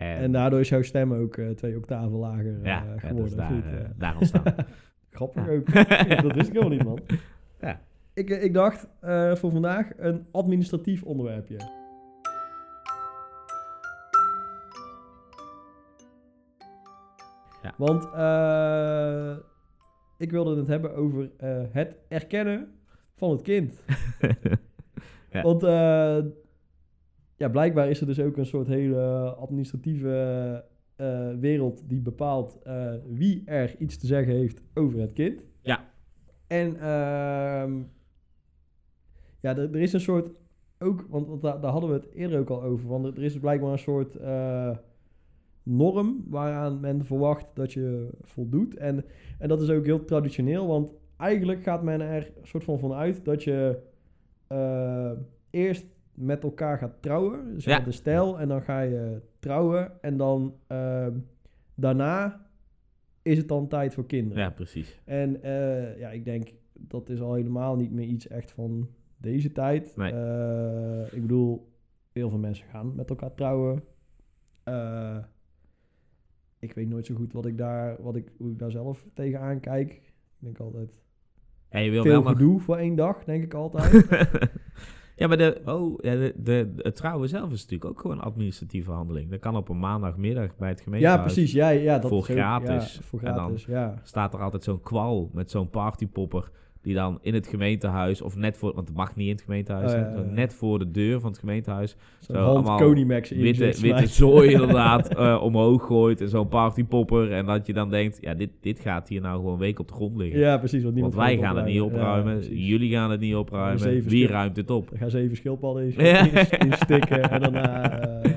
Speaker 1: en,
Speaker 2: en daardoor is jouw stem ook eh, twee octaven lager eh,
Speaker 1: ja, ja,
Speaker 2: geworden.
Speaker 1: daar, eh,
Speaker 2: Eh,
Speaker 1: daar ontstaan. *laughs*
Speaker 2: Grappig
Speaker 1: Ja.
Speaker 2: ook. Ja, dat wist ik helemaal niet, man. *laughs*
Speaker 1: Ja.
Speaker 2: Ik, eh, ik dacht eh, voor vandaag een administratief onderwerpje.
Speaker 1: Ja.
Speaker 2: Want eh, ik wilde het hebben over eh, het erkennen van het kind. *laughs*
Speaker 1: Ja.
Speaker 2: Want eh, ja, blijkbaar is er dus ook een soort hele administratieve eh, wereld die bepaalt eh, wie er iets te zeggen heeft over het kind.
Speaker 1: Ja.
Speaker 2: En ehm, ja, er, er is een soort ook, want, want daar, daar hadden we het eerder ook al over. Want er, is blijkbaar een soort eh, norm waaraan men verwacht dat je voldoet. En, en dat is ook heel traditioneel, want eigenlijk gaat men er soort van vanuit dat je eerst met elkaar gaat trouwen. Dus
Speaker 1: Ja.
Speaker 2: met de stijl. En dan ga je trouwen. En dan ehm, daarna is het dan tijd voor kinderen.
Speaker 1: ja, precies.
Speaker 2: En eh, ja, ik denk dat is al helemaal niet meer iets echt van deze tijd.
Speaker 1: Nee.
Speaker 2: Eh, ik bedoel, heel veel mensen gaan met elkaar trouwen. Eh, ik weet nooit zo goed wat ik daar, wat ik, hoe ik daar zelf tegenaan kijk. Ik denk altijd
Speaker 1: En je wil
Speaker 2: veel
Speaker 1: wel nog...
Speaker 2: gedoe voor één dag, denk ik altijd. *laughs*
Speaker 1: ja, maar de, oh, de, de, het trouwen zelf is natuurlijk ook gewoon een administratieve handeling. Dat kan op een maandagmiddag bij het gemeentehuis.
Speaker 2: ja, precies. Ja, ja, dat
Speaker 1: Voor
Speaker 2: is
Speaker 1: gratis.
Speaker 2: Ja, voor
Speaker 1: En dan-
Speaker 2: gratis, ja.
Speaker 1: Staat er altijd zo'n kwal met zo'n partypopper... die dan in het gemeentehuis, of net voor... want het mag niet in het gemeentehuis,
Speaker 2: Oh, ja,
Speaker 1: zo net voor de deur van het gemeentehuis...
Speaker 2: Zo'n
Speaker 1: Zo, allemaal witte, witte zooi *laughs* inderdaad eh, omhoog gooit en zo'n partypopper. En dat je dan denkt, ja, dit, dit gaat hier nou gewoon een week op de grond liggen.
Speaker 2: Ja, precies. Want,
Speaker 1: Want wij gaan het niet opruimen, jullie gaan het niet opruimen. Wie ruimt het op?
Speaker 2: Dan gaan zeven schildpadden in, in, instikken en daarna... eh,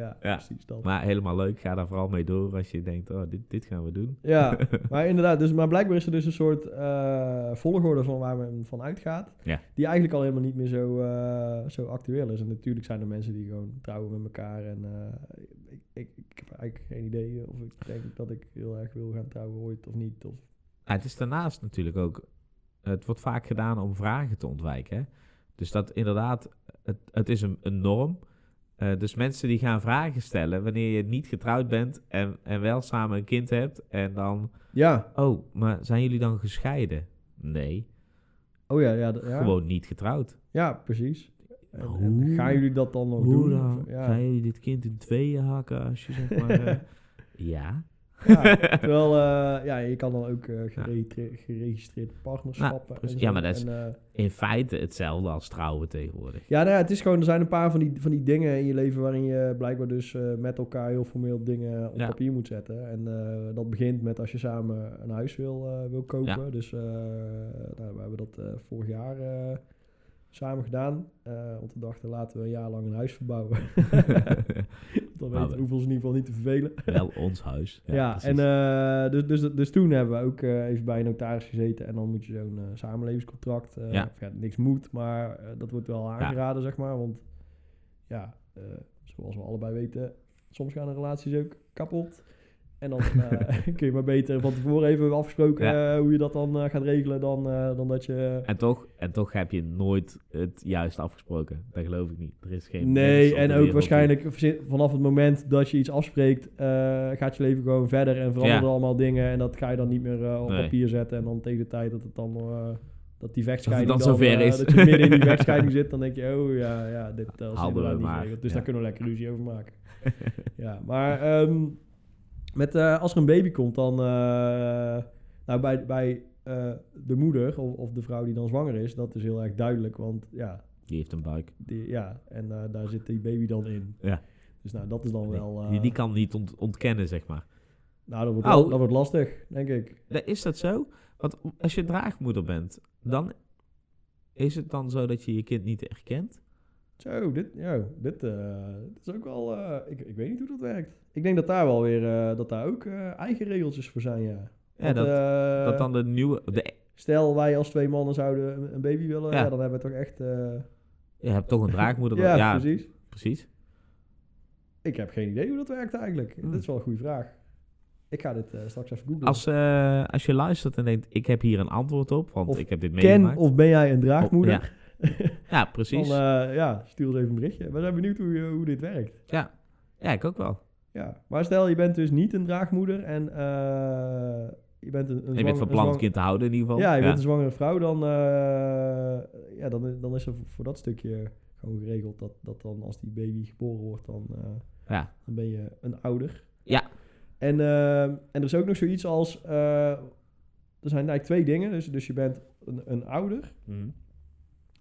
Speaker 2: ja,
Speaker 1: Ja.
Speaker 2: precies dat.
Speaker 1: Maar helemaal leuk, ga daar vooral mee door als je denkt, oh, dit, dit gaan we doen.
Speaker 2: Ja, *laughs* maar inderdaad. Dus, maar blijkbaar is er dus een soort eh, volgorde van waar men van uitgaat.
Speaker 1: Ja.
Speaker 2: Die eigenlijk al helemaal niet meer zo, eh, zo actueel is. En natuurlijk zijn er mensen die gewoon trouwen met elkaar. En eh, ik, ik, ik heb eigenlijk geen idee of ik denk dat ik heel erg wil gaan trouwen ooit of niet. Of,
Speaker 1: Ja, het is daarnaast natuurlijk ook, het wordt vaak gedaan om vragen te ontwijken. Hè? Dus dat inderdaad, het, het is een, een norm. Eh, dus mensen die gaan vragen stellen wanneer je niet getrouwd bent en, en wel samen een kind hebt. En dan,
Speaker 2: Ja.
Speaker 1: oh, maar zijn jullie dan gescheiden? Nee,
Speaker 2: Oh ja, ja.
Speaker 1: gewoon niet getrouwd.
Speaker 2: Ja, precies. En, gaan jullie dat dan nog
Speaker 1: Hoe
Speaker 2: doen?
Speaker 1: dan?
Speaker 2: Ja.
Speaker 1: Gaan jullie dit kind in tweeën hakken als je zeg maar... *laughs* eh, ja.
Speaker 2: Ja, *laughs* terwijl, eh, ja, je kan dan ook eh, geregistreerd, geregistreerd partnerschappen.
Speaker 1: Nou. Ja, maar dat is-
Speaker 2: En, eh,
Speaker 1: In feite hetzelfde als trouwen tegenwoordig.
Speaker 2: ja, nou ja, het is gewoon, er zijn een paar van die, van die dingen in je leven waarin je blijkbaar dus met elkaar heel formeel dingen op
Speaker 1: Ja.
Speaker 2: papier moet zetten. En dat begint met als je samen een huis wil, wil kopen.
Speaker 1: Ja.
Speaker 2: Dus nou, we hebben dat vorig jaar samen gedaan. Want we dachten, laten we een jaar lang een huis verbouwen. *laughs* *laughs* Dan weten hoeven ons in ieder geval niet te vervelen.
Speaker 1: Wel *laughs* ons huis.
Speaker 2: Ja,
Speaker 1: precies.
Speaker 2: en eh, dus, dus, dus toen hebben we ook eh, even bij een notaris gezeten. En dan moet je zo'n eh, samenlevingscontract.
Speaker 1: Ja.
Speaker 2: ja, niks moet, maar dat wordt wel aangeraden, zeg maar. Want ja, zoals we allebei weten, soms gaan de relaties ook kapot. En dan eh, *laughs* *laughs* kun je maar beter van tevoren even afgesproken
Speaker 1: Ja.
Speaker 2: eh, hoe je dat dan eh, gaat regelen. Dan, dan dat je.
Speaker 1: En toch, en toch heb je nooit het juist afgesproken. Dat geloof ik niet. Er is geen.
Speaker 2: Nee, en ook waarschijnlijk vanaf het moment dat je iets afspreekt, gaat je leven gewoon verder en veranderen
Speaker 1: Ja.
Speaker 2: allemaal dingen. En dat ga je dan niet meer op
Speaker 1: Nee.
Speaker 2: papier zetten. En dan tegen de tijd dat het dan dat die
Speaker 1: Dat
Speaker 2: vechtscheiding
Speaker 1: het dan zover is.
Speaker 2: dat je midden in die *laughs* vechtscheiding zit, dan denk je, oh ja, ja dit uh,
Speaker 1: maar,
Speaker 2: geregeld. Dus
Speaker 1: ja.
Speaker 2: daar kunnen we lekker ruzie over maken. ja, maar ehm, met, eh, als er een baby komt, dan eh, nou bij, bij eh, de moeder of, of de vrouw die dan zwanger is, dat is heel erg duidelijk, want ja,
Speaker 1: Die heeft een buik.
Speaker 2: die, ja, en daar zit die baby dan in.
Speaker 1: Ja.
Speaker 2: Dus nou, dat is dan wel...
Speaker 1: Die, die kan niet ont- ontkennen, zeg maar.
Speaker 2: Nou, dat wordt,
Speaker 1: Oh.
Speaker 2: dat wordt lastig, denk ik.
Speaker 1: Nee, Is dat zo? Want als je draagmoeder bent, dan is het dan zo dat je je kind niet erkent?
Speaker 2: Zo, dit, dit, eh, dit is ook wel... eh, ik, ik weet niet hoe dat werkt. Ik denk dat daar wel weer... eh, dat daar ook eigen regeltjes voor zijn, ja.
Speaker 1: Dat, dat dan de nieuwe... De,
Speaker 2: Stel, wij als twee mannen zouden een, baby willen, ja.
Speaker 1: Ja.
Speaker 2: dan hebben we toch echt...
Speaker 1: je hebt toch een draagmoeder? *laughs*
Speaker 2: ja,
Speaker 1: ja,
Speaker 2: precies.
Speaker 1: precies.
Speaker 2: Ik heb geen idee hoe dat werkt eigenlijk.
Speaker 1: Hmm.
Speaker 2: Dit is wel een goede vraag. Ik ga dit straks even googlen.
Speaker 1: Als, als je luistert en denkt, ik heb hier een antwoord op, want
Speaker 2: Of
Speaker 1: ik heb dit
Speaker 2: Ken
Speaker 1: meegemaakt.
Speaker 2: of ben jij een draagmoeder?
Speaker 1: Ja. *laughs* Ja, precies.
Speaker 2: Dan, eh, ja, stuur ons even een berichtje. We zijn benieuwd hoe, hoe dit werkt.
Speaker 1: ja. ja, ik ook wel.
Speaker 2: Ja, maar stel je bent dus niet een draagmoeder en eh, je bent een, een
Speaker 1: je bent van plan het kind te houden in ieder geval.
Speaker 2: Ja, je bent een zwangere vrouw, dan, eh, ja, dan, is- dan is er voor dat stukje gewoon geregeld dat, dat dan als die baby geboren wordt, dan,
Speaker 1: Ja.
Speaker 2: dan ben je een ouder.
Speaker 1: Ja.
Speaker 2: En, en er is ook nog zoiets als, er zijn eigenlijk twee dingen. Dus, dus je bent een, een ouder
Speaker 1: Mhm.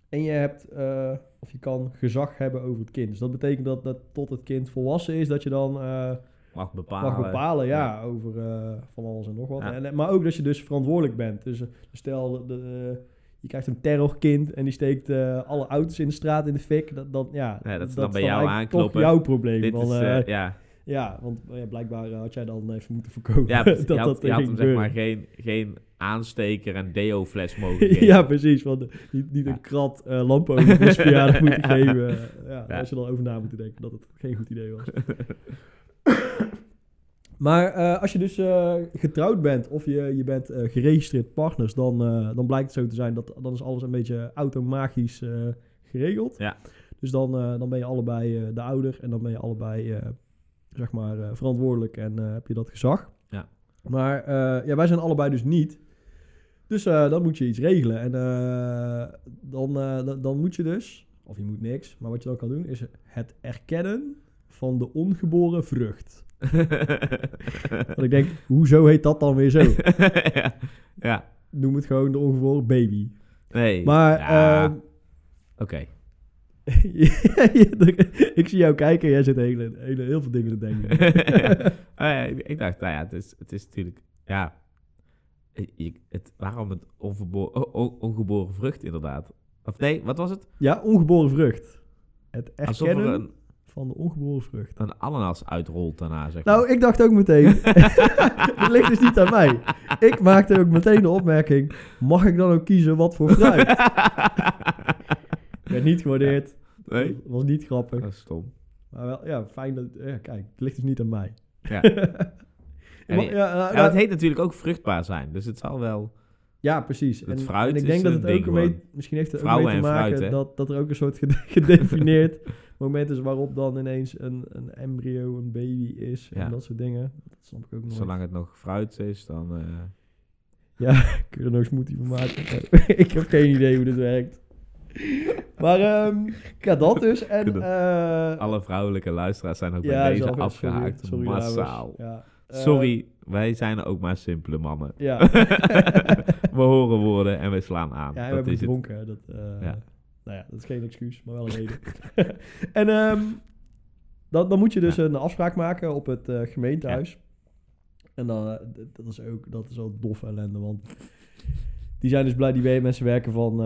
Speaker 2: En je hebt, eh, of je kan gezag hebben over het kind. Dus dat betekent dat, dat tot het kind volwassen is, dat je dan... eh,
Speaker 1: Mag bepalen.
Speaker 2: mag bepalen, ja, over eh, van alles en nog wat.
Speaker 1: Ja.
Speaker 2: En, maar ook dat je dus verantwoordelijk bent. Dus eh, stel, de, je krijgt een terrorkind en die steekt alle auto's in de straat in de fik. Dat, dat, ja,
Speaker 1: Ja, dat is
Speaker 2: dat
Speaker 1: dan bij jou aankloppen.
Speaker 2: jouw probleem.
Speaker 1: Dit is, ja.
Speaker 2: Ja, want eh, ja, blijkbaar eh, had jij dan even moeten voorkomen
Speaker 1: Ja, *laughs*
Speaker 2: dat
Speaker 1: je had,
Speaker 2: dat
Speaker 1: je had hem zeg maar geen, geen aansteker en deo-fles *laughs* mogen geven.
Speaker 2: ja, precies. Want eh, niet, niet
Speaker 1: Ja.
Speaker 2: een krat uh, lampolie zijn verjaardag *laughs* moeten geven. Ja. Daar je dan over na moeten denken dat het geen goed idee was. Maar als je dus getrouwd bent of je, je bent geregistreerd partners, dan, dan blijkt het zo te zijn dat dan is alles een beetje automagisch eh, geregeld.
Speaker 1: Ja.
Speaker 2: Dus dan, dan ben je allebei de ouder en dan ben je allebei zeg maar eh, verantwoordelijk en eh, heb je dat gezag.
Speaker 1: Ja.
Speaker 2: Maar eh, ja, wij zijn allebei dus niet. Dus dan moet je iets regelen. En dan, dan, moet je dus, of je moet niks, maar wat je dan kan doen is het erkennen van de ongeboren vrucht. *laughs* Want ik denk, hoezo heet dat dan weer zo? *laughs*
Speaker 1: ja. ja.
Speaker 2: Noem het gewoon de ongeboren baby.
Speaker 1: Nee.
Speaker 2: Maar
Speaker 1: ja.
Speaker 2: ehm,
Speaker 1: Oké. *laughs*
Speaker 2: ik zie jou kijken en jij zit hele, hele, heel veel dingen te denken. *laughs*
Speaker 1: Ja, ik, dacht, nou ja, het is, het is natuurlijk... Ja. Je- het, waarom het ongeboren vrucht inderdaad? Of nee, wat was het?
Speaker 2: ja, ongeboren vrucht. Het
Speaker 1: er
Speaker 2: erkennen
Speaker 1: een,
Speaker 2: van de ongeboren vrucht.
Speaker 1: een ananas uitrolt daarna, zeg maar.
Speaker 2: Nou, ik dacht ook meteen, *laughs* het ligt dus niet aan mij. Ik maakte ook meteen de opmerking, mag ik dan ook kiezen wat voor fruit? Werd niet gewaardeerd,
Speaker 1: nee?
Speaker 2: was niet grappig.
Speaker 1: Dat is stom.
Speaker 2: Maar wel, ja, fijn dat, ja, kijk, het ligt dus niet aan mij.
Speaker 1: Ja. *laughs*
Speaker 2: Maar-
Speaker 1: En-
Speaker 2: ja, nou,
Speaker 1: Ja, het heet natuurlijk ook vruchtbaar zijn. Dus het zal wel...
Speaker 2: Ja, precies.
Speaker 1: Het
Speaker 2: en,
Speaker 1: fruit
Speaker 2: en ik denk dat het ook mee, misschien heeft het ook mee te
Speaker 1: en fruit,
Speaker 2: maken
Speaker 1: hè?
Speaker 2: dat, dat er ook een soort gede- *laughs* gedefinieerd moment is waarop dan ineens een, een embryo, een baby is
Speaker 1: Ja.
Speaker 2: en dat soort dingen. Dat snap ik ook nog.
Speaker 1: Zolang het nog fruit is, dan... eh,
Speaker 2: Ja, *laughs* kun je er nog smoothie van maken? ik heb geen idee hoe dit werkt. *laughs* Maar ehm ja, dat dus. En, eh,
Speaker 1: alle vrouwelijke luisteraars zijn ook
Speaker 2: ja,
Speaker 1: bij deze
Speaker 2: sorry,
Speaker 1: afgehaakt.
Speaker 2: sorry,
Speaker 1: massaal.
Speaker 2: Ja. Eh,
Speaker 1: Sorry, wij zijn ook maar simpele mannen.
Speaker 2: ja. *laughs*
Speaker 1: we horen woorden en we slaan aan.
Speaker 2: Ja, en we
Speaker 1: dat
Speaker 2: hebben
Speaker 1: is het.
Speaker 2: gedronken. hè, Dat, eh,
Speaker 1: Ja.
Speaker 2: Nou ja, dat is geen excuus, maar wel een reden. *laughs* en ehm, dan, dan moet je dus
Speaker 1: Ja.
Speaker 2: een afspraak maken op het eh, gemeentehuis. En dan, dat is ook dat is wel dof ellende, want die zijn dus blij, die mensen werken van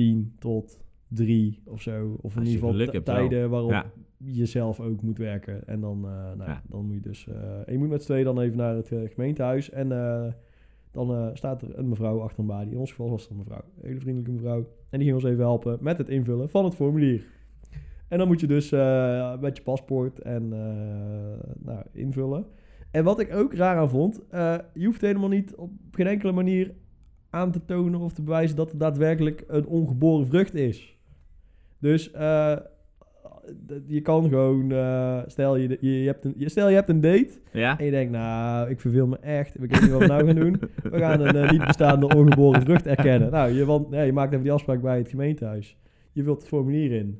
Speaker 2: 10 tot 3 of zo. Of in ieder geval tijden waarop
Speaker 1: Ja.
Speaker 2: je zelf ook moet werken. En dan, eh, nou, ja, dan moet je dus... en je moet met z'n tweeën dan even naar het eh, gemeentehuis. En dan staat er een mevrouw achter een balie. In ons geval was het een mevrouw. Een hele vriendelijke mevrouw. En die ging ons even helpen met het invullen van het formulier. En dan moet je dus met je paspoort en nou, invullen. En wat ik ook raar aan vond, je hoeft helemaal niet op geen enkele manier aan te tonen of te bewijzen dat het daadwerkelijk een ongeboren vrucht is. Dus eh, je kan gewoon, eh, stel, je, je, je hebt een, je- stel je hebt een date
Speaker 1: Ja?
Speaker 2: en je denkt, nou, ik verveel me echt, ik weet niet wat we nou gaan doen. We gaan een eh, niet bestaande ongeboren vrucht erkennen. Nou, je, want, ja, je maakt even die afspraak bij het gemeentehuis. Je vult het formulier in.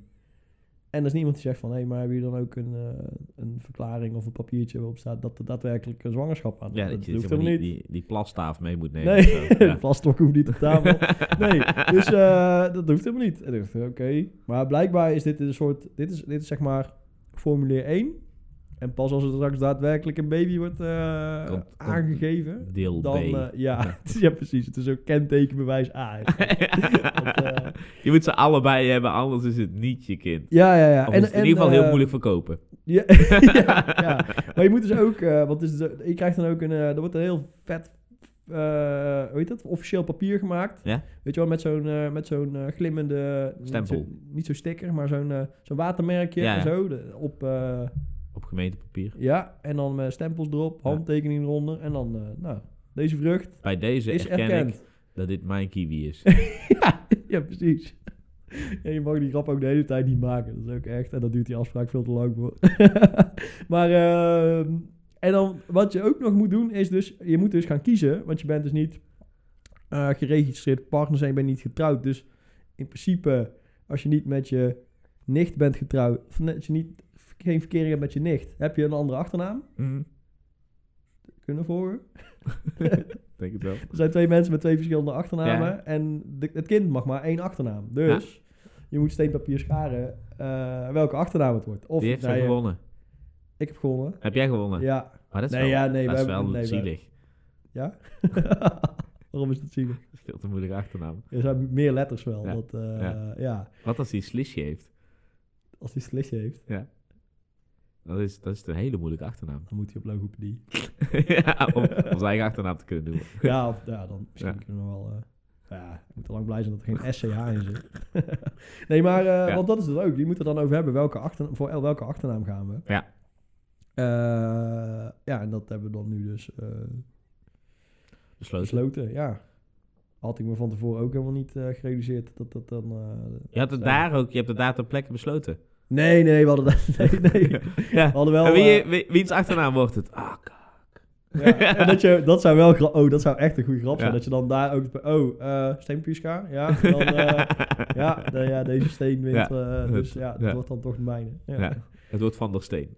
Speaker 2: En er is niemand die zegt van, hé, maar hebben jullie dan ook een, eh, een verklaring of een papiertje waarop staat dat er daadwerkelijk een zwangerschap aan
Speaker 1: Ja,
Speaker 2: dat
Speaker 1: dat je
Speaker 2: hoeft
Speaker 1: zeg maar,
Speaker 2: helemaal
Speaker 1: die,
Speaker 2: niet.
Speaker 1: die, die plastaaf mee moet nemen.
Speaker 2: Nee, de *laughs*
Speaker 1: Ja.
Speaker 2: plasstok hoeft niet op tafel. *laughs* Nee, dus eh, dat hoeft helemaal niet. En ik dacht, oké. Maar blijkbaar is dit een soort, dit is, dit is zeg maar formulier 1. En pas als er straks daadwerkelijk een baby wordt eh,
Speaker 1: Komt-
Speaker 2: aangegeven,
Speaker 1: Deel
Speaker 2: dan,
Speaker 1: B.
Speaker 2: eh, ja, ja, *laughs* precies. Het is ook kentekenbewijs A. *laughs* Want, eh,
Speaker 1: je moet ze allebei hebben, anders is het niet je kind.
Speaker 2: ja, ja, ja.
Speaker 1: Of is het in ieder geval heel moeilijk verkopen.
Speaker 2: Ja, *laughs* ja, ja. maar je moet dus ook, want is, je krijgt dan ook een, er wordt een heel vet, eh hoe heet dat, officieel papier gemaakt.
Speaker 1: Ja?
Speaker 2: Weet je wel, met zo'n met zo'n glimmende,
Speaker 1: Stempel.
Speaker 2: Niet, zo, sticker, maar zo'n zo'n watermerkje
Speaker 1: Ja,
Speaker 2: en zo. De, op,
Speaker 1: Op gemeentepapier.
Speaker 2: ja, en dan met stempels erop, handtekening eronder. En dan, eh, nou, deze vrucht
Speaker 1: Bij deze
Speaker 2: is
Speaker 1: erken
Speaker 2: erkend.
Speaker 1: ik dat dit mijn kiwi is. *laughs*
Speaker 2: ja, ja, precies. Ja, je mag die grap ook de hele tijd niet maken. Dat is ook echt. En dat duurt die afspraak veel te lang voor. *laughs* maar, ehm, en dan wat je ook nog moet doen is dus, je moet dus gaan kiezen. Want je bent dus niet eh, geregistreerd partner zijn, je bent niet getrouwd. Dus in principe, als je niet met je nicht bent getrouwd, of net- als je niet, geen verkering hebt met je nicht, heb je een andere achternaam.
Speaker 1: Mhm.
Speaker 2: Kunnen volgen? *laughs*
Speaker 1: Denk het wel.
Speaker 2: Er zijn twee mensen met twee verschillende achternamen.
Speaker 1: Ja.
Speaker 2: En de- het kind mag maar één achternaam. Dus je moet steenpapier scharen eh, welke achternaam het wordt. Of
Speaker 1: Die heeft
Speaker 2: ja,
Speaker 1: gewonnen.
Speaker 2: Ik heb gewonnen.
Speaker 1: Heb jij gewonnen?
Speaker 2: Ja.
Speaker 1: Maar dat is
Speaker 2: Nee,
Speaker 1: wel,
Speaker 2: ja, nee,
Speaker 1: dat is wel
Speaker 2: nee,
Speaker 1: zielig.
Speaker 2: Ja? *laughs* Waarom is dat zielig?
Speaker 1: Dat is veel te moeilijke achternaam.
Speaker 2: Er zijn meer letters wel.
Speaker 1: Ja.
Speaker 2: Dat, eh,
Speaker 1: Ja.
Speaker 2: ja.
Speaker 1: Wat als hij slisje heeft?
Speaker 2: Als hij slitje heeft,
Speaker 1: Dat is, dat is een hele moeilijke achternaam.
Speaker 2: dan moet hij op logopedie. *laughs*
Speaker 1: ja, om, om zijn eigen achternaam te kunnen doen.
Speaker 2: ja, of, ja, dan misschien
Speaker 1: Ja.
Speaker 2: kunnen we wel... eh, ja, ik moet al lang blij zijn dat er geen SCH in zit. *laughs* nee, maar... eh,
Speaker 1: Ja.
Speaker 2: Want dat is het ook. Die moeten dan over hebben. Welke achternaam, voor el- welke achternaam gaan we?
Speaker 1: Ja.
Speaker 2: Eh, ja, en dat hebben we dan nu dus
Speaker 1: Besloten.
Speaker 2: besloten. Ja. Had ik me van tevoren ook helemaal niet gerealiseerd dat dat dan...
Speaker 1: Je had het daar ook, je hebt het daar ter plekke besloten.
Speaker 2: Nee, nee, we hadden dat... *laughs* Nee, nee. *laughs* We
Speaker 1: Ja.
Speaker 2: hadden wel...
Speaker 1: en wie,
Speaker 2: eh,
Speaker 1: wie, wiens achternaam wordt het? Ah, k-
Speaker 2: Ja, *laughs* dat, je, dat zou wel oh, dat zou echt een goede grap zijn. Dat je dan daar ook... Oh, steenpierska? Ja, dan, eh, ja, de- ja, deze steen wint.
Speaker 1: Ja.
Speaker 2: dus ja, dat wordt dan toch de mijne. Ja.
Speaker 1: Ja. Het wordt Van der Steen.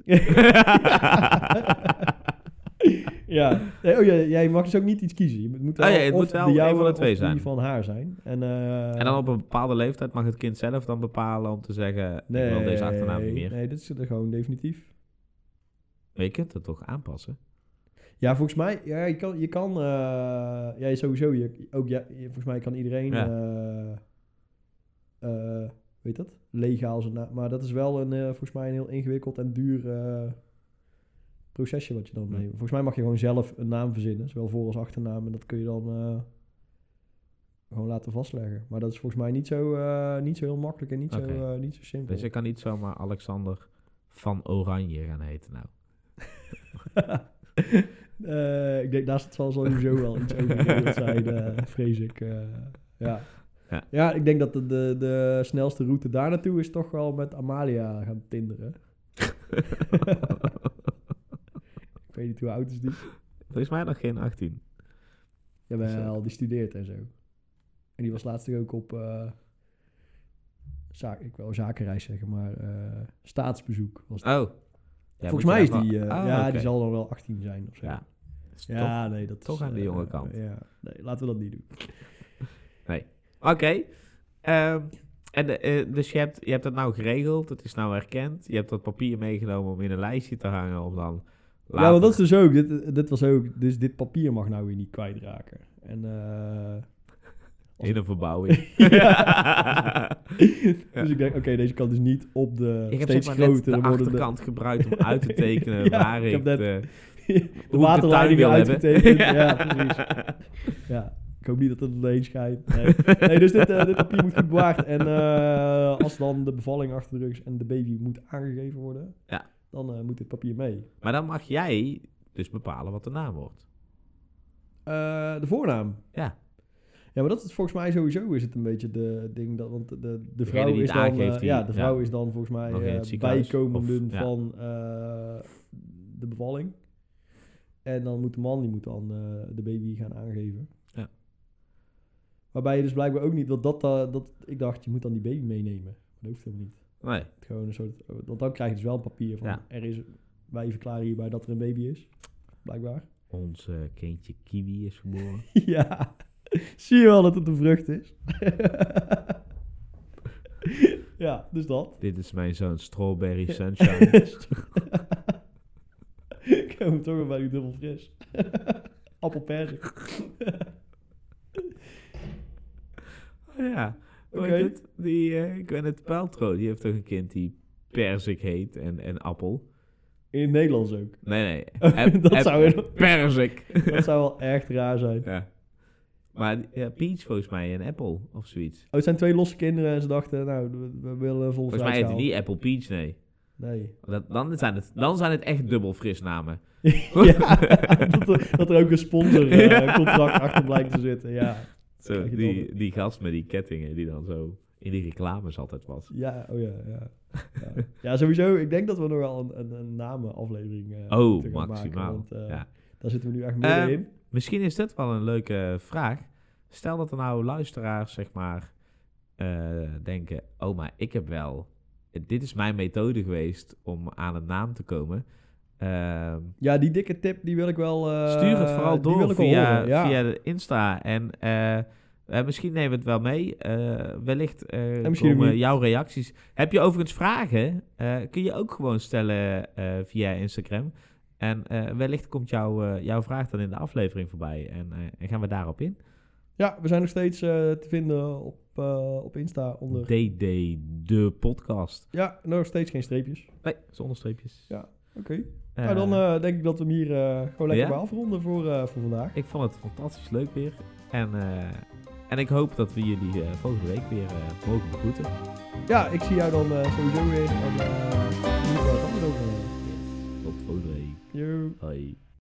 Speaker 2: Ja. Nee, oh, ja, jij mag dus ook niet iets kiezen. Je moet wel,
Speaker 1: Oh ja, het moet wel
Speaker 2: de
Speaker 1: een van de twee zijn.
Speaker 2: van haar zijn. En, eh,
Speaker 1: En dan op een bepaalde leeftijd mag het kind zelf dan bepalen om te zeggen... ik wil deze achternaam niet meer.
Speaker 2: Nee, dit is er gewoon definitief.
Speaker 1: Maar je kunt het toch aanpassen?
Speaker 2: Ja, volgens mij, ja, je kan, je kan eh, ja, sowieso, je, ook, ja, volgens mij kan iedereen,
Speaker 1: Ja.
Speaker 2: eh, eh, weet dat, legaal zijn naam, maar dat is wel een, volgens mij een heel ingewikkeld en duur procesje wat je dan neemt. Volgens mij mag je gewoon zelf een naam verzinnen, zowel voor- als achternaam, en dat kun je dan eh, gewoon laten vastleggen. Maar dat is volgens mij niet zo, eh, niet zo heel makkelijk en niet, zo, eh, niet zo simpel.
Speaker 1: Dus je kan niet zomaar Alexander van Oranje gaan heten nou. *laughs*
Speaker 2: Ik denk, daar zal sowieso wel iets over zijn, vrees ik. ja.
Speaker 1: Ja.
Speaker 2: Ja. ik denk dat de, de, de snelste route daar naartoe is toch wel met Amalia gaan tinderen. *laughs* weet niet hoe oud is die.
Speaker 1: Volgens mij nog geen 18.
Speaker 2: Jawel, die studeert en zo. En die was laatst ook op... eh, zaak, ik wil zakenreis zeggen, maar eh, staatsbezoek. Was het.
Speaker 1: Oh. Ja,
Speaker 2: Volgens mij is die... eh,
Speaker 1: Ah,
Speaker 2: ja, die zal dan wel 18 zijn of zo.
Speaker 1: Ja. Dat
Speaker 2: Ja, nee, dat
Speaker 1: toch
Speaker 2: is,
Speaker 1: aan de
Speaker 2: eh,
Speaker 1: jonge kant.
Speaker 2: Ja, nee, laten we dat niet doen. *laughs*
Speaker 1: Oké. Ehm, en, eh, dus je hebt, je hebt dat nou geregeld, het is nou erkend. Je hebt dat papier meegenomen om in een lijstje te hangen om dan
Speaker 2: Ja, maar dat is dus ook. Dit, dit was ook. Dus dit papier mag nou weer niet kwijtraken. En. eh,
Speaker 1: in een verbouwing. *laughs* *laughs*
Speaker 2: dus ik denk, oké, deze kan dus niet op de
Speaker 1: Ik heb
Speaker 2: steeds
Speaker 1: zeg maar net
Speaker 2: grotere
Speaker 1: de achterkant gebruikt om uit te *laughs* tekenen
Speaker 2: Ja,
Speaker 1: waar
Speaker 2: ik net-
Speaker 1: de,
Speaker 2: de waterleiding
Speaker 1: de tuin wil
Speaker 2: uitgetekend.
Speaker 1: hebben.
Speaker 2: ja, precies. Ja, ik hoop niet dat het erheen schijnt. Nee, nee dus dit, eh, dit papier moet goed bewaard. En eh, als dan de bevalling achter de rug is en de baby moet aangegeven worden,
Speaker 1: Ja.
Speaker 2: Dan eh, moet dit papier mee.
Speaker 1: Maar dan mag jij dus bepalen wat de naam wordt.
Speaker 2: Eh, de voornaam.
Speaker 1: Ja.
Speaker 2: Ja, maar dat is volgens mij sowieso is het een beetje de ding dat, want de, de, vrouw
Speaker 1: die
Speaker 2: is dan,
Speaker 1: aangeeft,
Speaker 2: eh,
Speaker 1: die-
Speaker 2: ja, de vrouw
Speaker 1: ja.
Speaker 2: is dan volgens mij
Speaker 1: ziekenhuis,
Speaker 2: bijkomenden
Speaker 1: of- ja.
Speaker 2: van de bevalling. En dan moet de man die moet dan de baby gaan aangeven.
Speaker 1: Ja.
Speaker 2: Waarbij je dus blijkbaar ook niet, dat, eh, dat, ik dacht je moet dan die baby meenemen. Maar dat hoeft helemaal niet.
Speaker 1: Nee.
Speaker 2: Het gewoon een soort, want dan krijg je dus wel een papier van
Speaker 1: Ja.
Speaker 2: er is, wij verklaren hierbij dat er een baby is. Blijkbaar.
Speaker 1: Ons kindje Kiwi is geboren. *laughs*
Speaker 2: Ja, zie je wel dat het een vrucht is. *laughs* ja, dus dat.
Speaker 1: Dit is mijn zoon Strawberry Sunshine. *laughs*
Speaker 2: Ik heb hem toch weer bij die dubbel fris. Appelperzik.
Speaker 1: Oh ja. Heet het? Die eh Gwyneth Paltrow, die heeft toch een kind die Perzik heet en, en appel.
Speaker 2: In het Nederlands ook.
Speaker 1: Nee, nee. App- *laughs*
Speaker 2: dat
Speaker 1: app-
Speaker 2: zou je-
Speaker 1: Perzik. *laughs*
Speaker 2: Dat zou wel echt raar zijn.
Speaker 1: ja. Maar ja, Peach volgens mij en Apple of zoiets.
Speaker 2: Oh, het zijn twee losse kinderen en ze dachten, nou, we, we willen een volle
Speaker 1: Volgens mij heet het
Speaker 2: vrijschaal.
Speaker 1: niet Apple Peach, nee.
Speaker 2: Nee.
Speaker 1: Dat, dan, zijn het, dan zijn het echt dubbel fris namen. *laughs*
Speaker 2: ja, dat, er, dat er ook een sponsorcontract achter blijkt te zitten. Ja.
Speaker 1: Zo, die, die gast met die kettingen die dan zo in die reclames altijd was.
Speaker 2: Ja, oh ja, ja. Ja, ja sowieso. Ik denk dat we nog wel een, een, een namenaflevering eh
Speaker 1: Oh, maximaal.
Speaker 2: Maken, want, eh,
Speaker 1: ja.
Speaker 2: Daar zitten we nu echt
Speaker 1: Ehm,
Speaker 2: in.
Speaker 1: Misschien is dit wel een leuke vraag. Stel dat er nou luisteraars, zeg maar, eh, denken: Oh, maar ik heb wel. Dit is mijn methode geweest om aan een naam te komen. Ehm,
Speaker 2: Ja, die dikke tip, die wil ik wel... eh,
Speaker 1: stuur het vooral door via,
Speaker 2: horen, ja.
Speaker 1: via de Insta. En eh, eh, misschien nemen we het wel mee. Wellicht komen jouw reacties. Heb je overigens vragen? kun je ook gewoon stellen via Instagram. En wellicht komt jouw, jouw vraag dan in de aflevering voorbij. En, en gaan we daarop in.
Speaker 2: Ja, we zijn nog steeds te vinden op, op Insta onder...
Speaker 1: DD, de podcast.
Speaker 2: Ja, nog steeds geen streepjes.
Speaker 1: Nee, zonder streepjes.
Speaker 2: Ja, Oké. Nou, dan eh, denk ik dat we hem hier eh, gewoon lekker
Speaker 1: ja?
Speaker 2: bij afronden voor, voor vandaag.
Speaker 1: Ik vond het fantastisch leuk weer. En, en ik hoop dat we jullie volgende week weer mogen begroeten.
Speaker 2: Ja, ik zie jou dan sowieso weer. En uh, nu gaan we het anders over.
Speaker 1: Tot volgende week.
Speaker 2: Yo.
Speaker 1: Hoi.